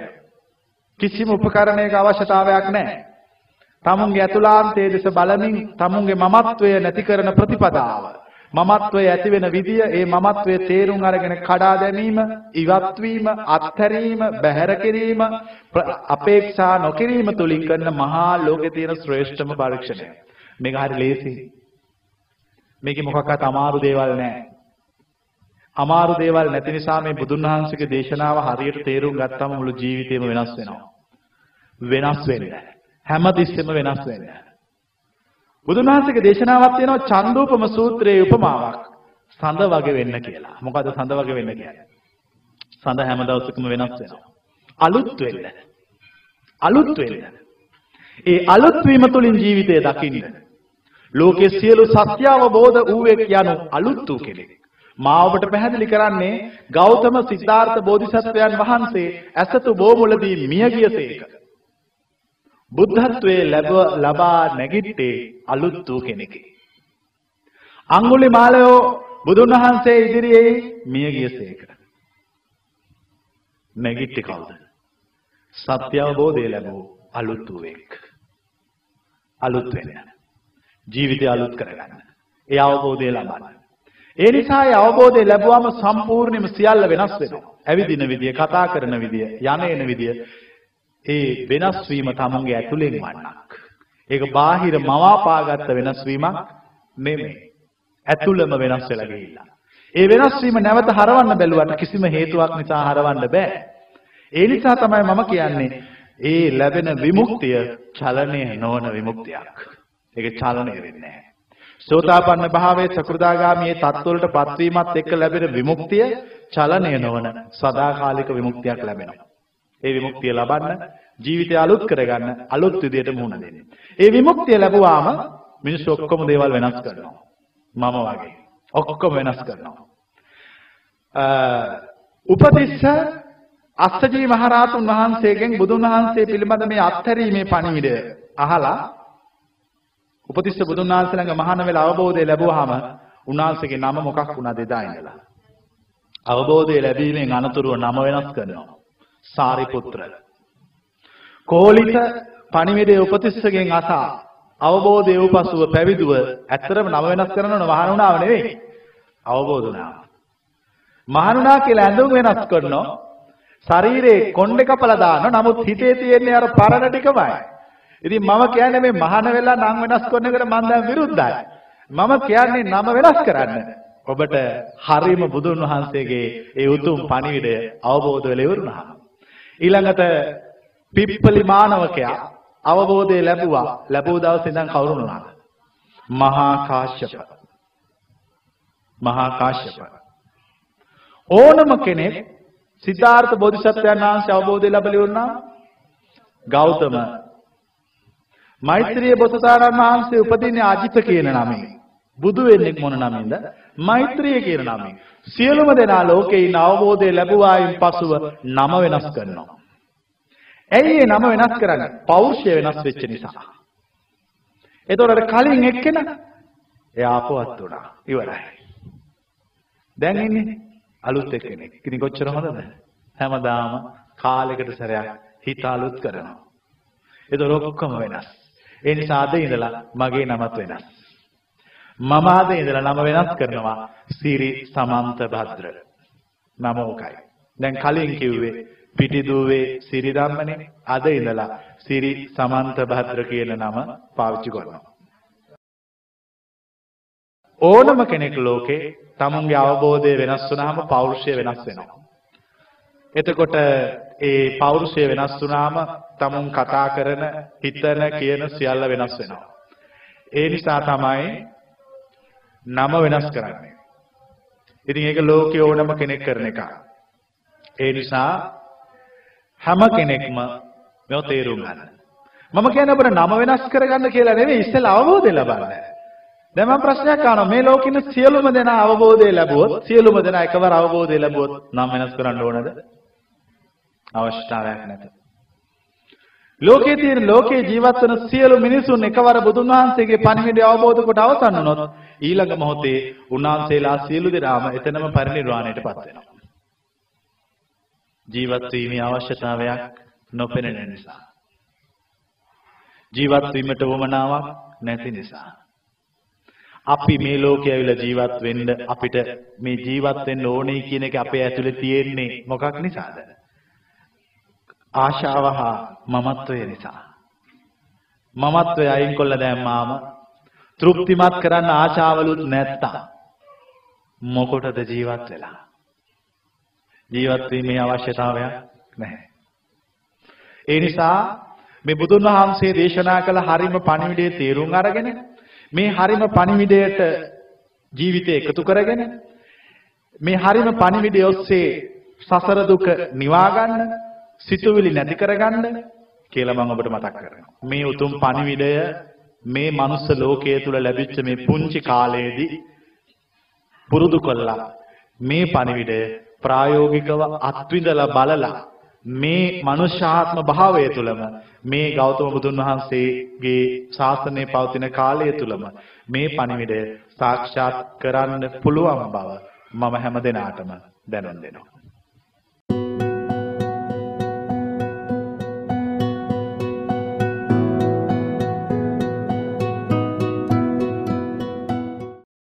කිසිම උපකරණයක අවශ්‍යතාවයක් නැහැ. තමුන්ගේ ඇතුළාන්තයේ දෙස බලමින් තමුන්ගේ මමත්වය නැති කරන ප්‍රතිපදාව. මමත්වයේ ඇති වෙන විදිය, ඒ මමත්වයේ තේරුම් අරගෙන කඩා දැමීම, ඉවත් වීම, අත්හැරීම, බැහැර කිරීම, අපේක්ෂා නොකිරීම තුලින් කරන මහා ලෝකේ තියෙන ශ්‍රේෂ්ඨම පරීක්ෂණය. මේක හරි ලේසි. මේකේ මොකක්වත් අමාරු දේවල් නැහැ. අමාරු දේවල් නැති නිසා මේ බුදුන් වහන්සේගේ දේශනාව හරියට තේරුම් ගත්තම මුළු ජීවිතේම වෙනස් වෙනවා. වෙනස් වෙන්නේ. හැමතිස්සෙම වෙනස් වෙන්නේ. බුදුන් වහන්සේගේ දේශනාවක් තියෙනවා චන්දෝපම සූත්‍රයේ උපමාවක්. සඳ වගේ වෙන්න කියලා. මොකද සඳ වගේ වෙන්න කියන්නේ? සඳ හැම දවසකම වෙනස් වෙනවා. අලුත් වෙන්න. අලුත් වෙන්න. ඒ අලුත් වීම තුළින් ජීවිතය දකින්න. ලෝකයේ සියලු සත්‍ය අවබෝධ වූවෙක් යනු අලුත් වූ කෙනෙක්. මා ඔබට පැහැදිලි කරන්නේ ගෞතම සිද්ධාර්ථ බෝධිසත්වයන් වහන්සේ ඇසතු බෝමුලදී මිය ගියසේක. බුද්ධත්වයේ ලබා නැගිට්ටේ අලුත් වූ කෙනෙකි. අඟුලිමාලයෝ බුදුන් වහන්සේ ඉදිරියේ මිය ගියසේක. නැගිට්ටේ කවුද? සත්‍ය අවබෝධය ලැබූ අලුත් වූ එක්. අලුත් වෙන. ජීවිතය අලුත් කරගන්න. ඒ අවබෝධය ලබන්න. ඒ නිසා ඒ අවබෝධය ලැබුවම සම්පූර්ණයෙන්ම සියල්ල වෙනස් වෙනවා. ඇවිදින විදිය, කතා කරන විදිය, යන එන විදිය ඒ වෙනස් වීම තමුන්ගේ ඇතුලෙන් වන්නක්. ඒක බාහිර මවාපාගත්ත වෙනස් වීමක් නෙමෙයි. ඇතුළම වෙනස් වෙලා ගිහිල්ලා. ඒ වෙනස් වීම නැවත හරවන්න බැලුවට කිසිම හේතුවක් නිසා හරවන්න බෑ. ඒ නිසා තමයි මම කියන්නේ ඒ ලැබෙන විමුක්තිය චලනය නොවන විමුක්තියක්. ඒක චලනය වෙන්නේ නැහැ. සෝතාපන්න භාවයේ සකෘදාගාමී තත්ත්වවලට පත්වීමත් එක්ක ලැබෙන විමුක්තිය චලනය නොවන සදාකාලික විමුක්තියක් ලැබෙනවා. ඒ විමුක්තිය ලබන්න ජීවිතය අලුත් කරගන්න අලුත් විදියට මුහුණ දෙන්න. ඒ විමුක්තිය ලැබුවාම මිනිස්සු ඔක්කොම දේවල් වෙනස් කරනවා. මම වගේ. ඔක්කොම වෙනස් කරනවා. උපතිස්ස අස්සජී මහරහතුන් වහන්සේගෙන් බුදුන් වහන්සේ පිළිබඳ මේ අත්හැරීමේ පණිවිඩය අහලා උපතිස්ස බුදුන් වහන්සේ ළඟ මහාන වෙලා අවබෝධය ලැබුවාම උන්වහන්සේගේ නම මොකක් වුණාද එදා ඉඳලා. අවබෝධය ලැබීමෙන් අනතුරුව නම වෙනස් කරනවා. සාරිපුත්‍ර. කෝලිත පණිවිඩය උපතිස්සගෙන් අසා අවබෝධය වූ පසුව පැවිදුව ඇත්තරම නම වෙනස් කරනවන මහණුණාව නෙවෙයි. අවබෝධ වුණා. මහණුණා කියලා ඇඳුම් වෙනස් කරනවා. ශරීරේ කොණ්ඩේ කපලා දානවා. නමුත් හිතේ තියෙන්නේ අර පරණ ටිකමයි. ඉතින් මම කියන්නේ මේ මහාන වෙලා නම් වෙනස් කරන එකට මම දැන් විරුද්ධයි. මම කියන්නේ නම වෙනස් කරන්න. ඔබට හරීම බුදුන් වහන්සේගේ ඒ උතුම් පණිවිඩය අවබෝධ වෙලා ඉවරුණා. ඊළඟට පිප්පලි මානවකයා අවබෝධය ලැබුවා. ලැබුව දවසේ ඉඳන් කවුරුන් වුණාද? මහා කාශ්‍යප. මහා කාශ්‍යප. ඕනම කෙනෙක් සිද්ධාර්ථ බෝධිසත්වයන් වහන්සේ අවබෝධය ලැබලා ඉවරනා ගෞතම මෛත්‍රිය බොසතාණන් වහන්සේ උපදින්නේ අජිත කියන නමින්. බුදු වෙන්නේ මොන නමින්ද? මෛත්‍රිය කියන නමින්. සියලුම දෙනා ලෝකේ ඉන්න අවබෝධය ලැබුවායින් පසුව නම වෙනස් කරනවා. ඇයි ඒ නම වෙනස් කරන්නේ? පෞරුෂය වෙනස් වෙච්ච නිසා. එතකොට කලින් එක්කෙනා එයා අපවත් වුණා. ඉවරයි. දැන් ඉන්නේ අලුත් එක්කෙනෙක්. ඉතින් කොච්චර හොඳද? හැමදාම කාලයකට සැරයක් හිත අලුත් කරනවා. එතකොට ඔක්කොම වෙනස්. ඒ නිසා අද ඉඳලා මගේ නමත් වෙනස්. මම අද ඉඳලා නම වෙනස් කරනවා සිරි සමන්ත භද්‍ර. නම ඕකයි. දැන් කලින් කිව්වේ පිටිදුවේ සිරි ධම්මනේ අද ඉඳලා සිරි සමන්ත භද්‍ර කියන නම පාවිච්චි කරනවා. ඕනම කෙනෙක් ලෝකේ තමුන්ගේ අවබෝධය වෙනස් වුනහම පෞරුෂය වෙනස් වෙනවා. එතකොට ඒ පෞරුෂය වෙනස් වුනාම තමුන් කතා කරන හිතන කියන සියල්ල වෙනස් වෙනවා. ඒ නිසා තමයි නම වෙනස් කරන්නේ. ඉතින් ඒක ලෝකයේ ඕනම කෙනෙක් කරන එක. ඒ නිසා හැම කෙනෙක්ම මේව තේරුම් ගන්න. මම කියන්නේ අපිට නම වෙනස් කරගන්න කියලා නෙවෙයි ඉස්සෙල්ලා අවබෝධය ලබන්න. දැන් මම ප්‍රශ්නයක් අහනවා මේ ලෝකෙින සියලුම දෙනා අවබෝධය ලැබුවොත් සියලුම දෙනා එකවර අවබෝධය ලැබුවොත් නම් වෙනස් කරන්න ඕනද? අවශ්‍යතාවයක් නැත. ලෝකයේ තියෙන ලෝකේ ජීවත් වන සියලු මිනිසුන් එකවර බුදුන් වහන්සේගේ පණිවිඩය අවබෝධ කොට අවසන් වුණොත් ඊළඟ මොහොතේ උන්වහන්සේලා සියලු දෙනාම එතනම පරිනිර්වාණයටපත් වෙනවා. ජීවත් වීමේ අවශ්‍යතාවයක් නොපෙනෙන නිසා. ජීවත් වීමට වමනාවක් නැති නිසා. අපි මේ ලෝකේ ඇවිල්ලා ජීවත් වෙන්න අපිට මේ ජීවත් වෙන්න ඕනේ කියන එක අපේ ඇතුලේ තියෙන්නේ මොකක් නිසාද? ආශාව හා මමත්වය නිසා. මමත්වය අයින් කළා දැම්මාම තෘප්තිමත් කරන්න ආශාවලුත් නැත්තම් මොකටද ජීවත් වෙලා? ජීවත් වීමේ අවශ්‍යතාවයක් නැහැ. ඒ නිසා මේ බුදුන් වහන්සේ දේශනා කළ හරිම පණිවිඩයේ තේරුම් අරගෙන මේ හරිම පණිවිඩයට ජීවිතය එකතු කරගෙන මේ හරිම පණිවිඩය ඔස්සේ සසර දුක නිවා ගන්න සිතුවිලි නැති කරගන්න කියලා මම ඔබට මතක් කරනවා. මේ උතුම් පණිවිඩය මේ මනුස්ස ලෝකයේ තුල ලැබිච්ච මේ පුංචි කාලයේදී පුරුදු කළා. මේ පණිවිඩය ප්‍රායෝගිකව අත්විඳලා බලලා මේ මනුෂ්‍යාත්ම භාවය තුළම මේ ගෞතම බුදුන් වහන්සේගේ ශාසනය පවතින කාලය තුළම මේ පණිවිඩය සාක්ෂාත් කරන්න පුළුවන් බව මම හැම දිනාටම දැනුම් දෙනවා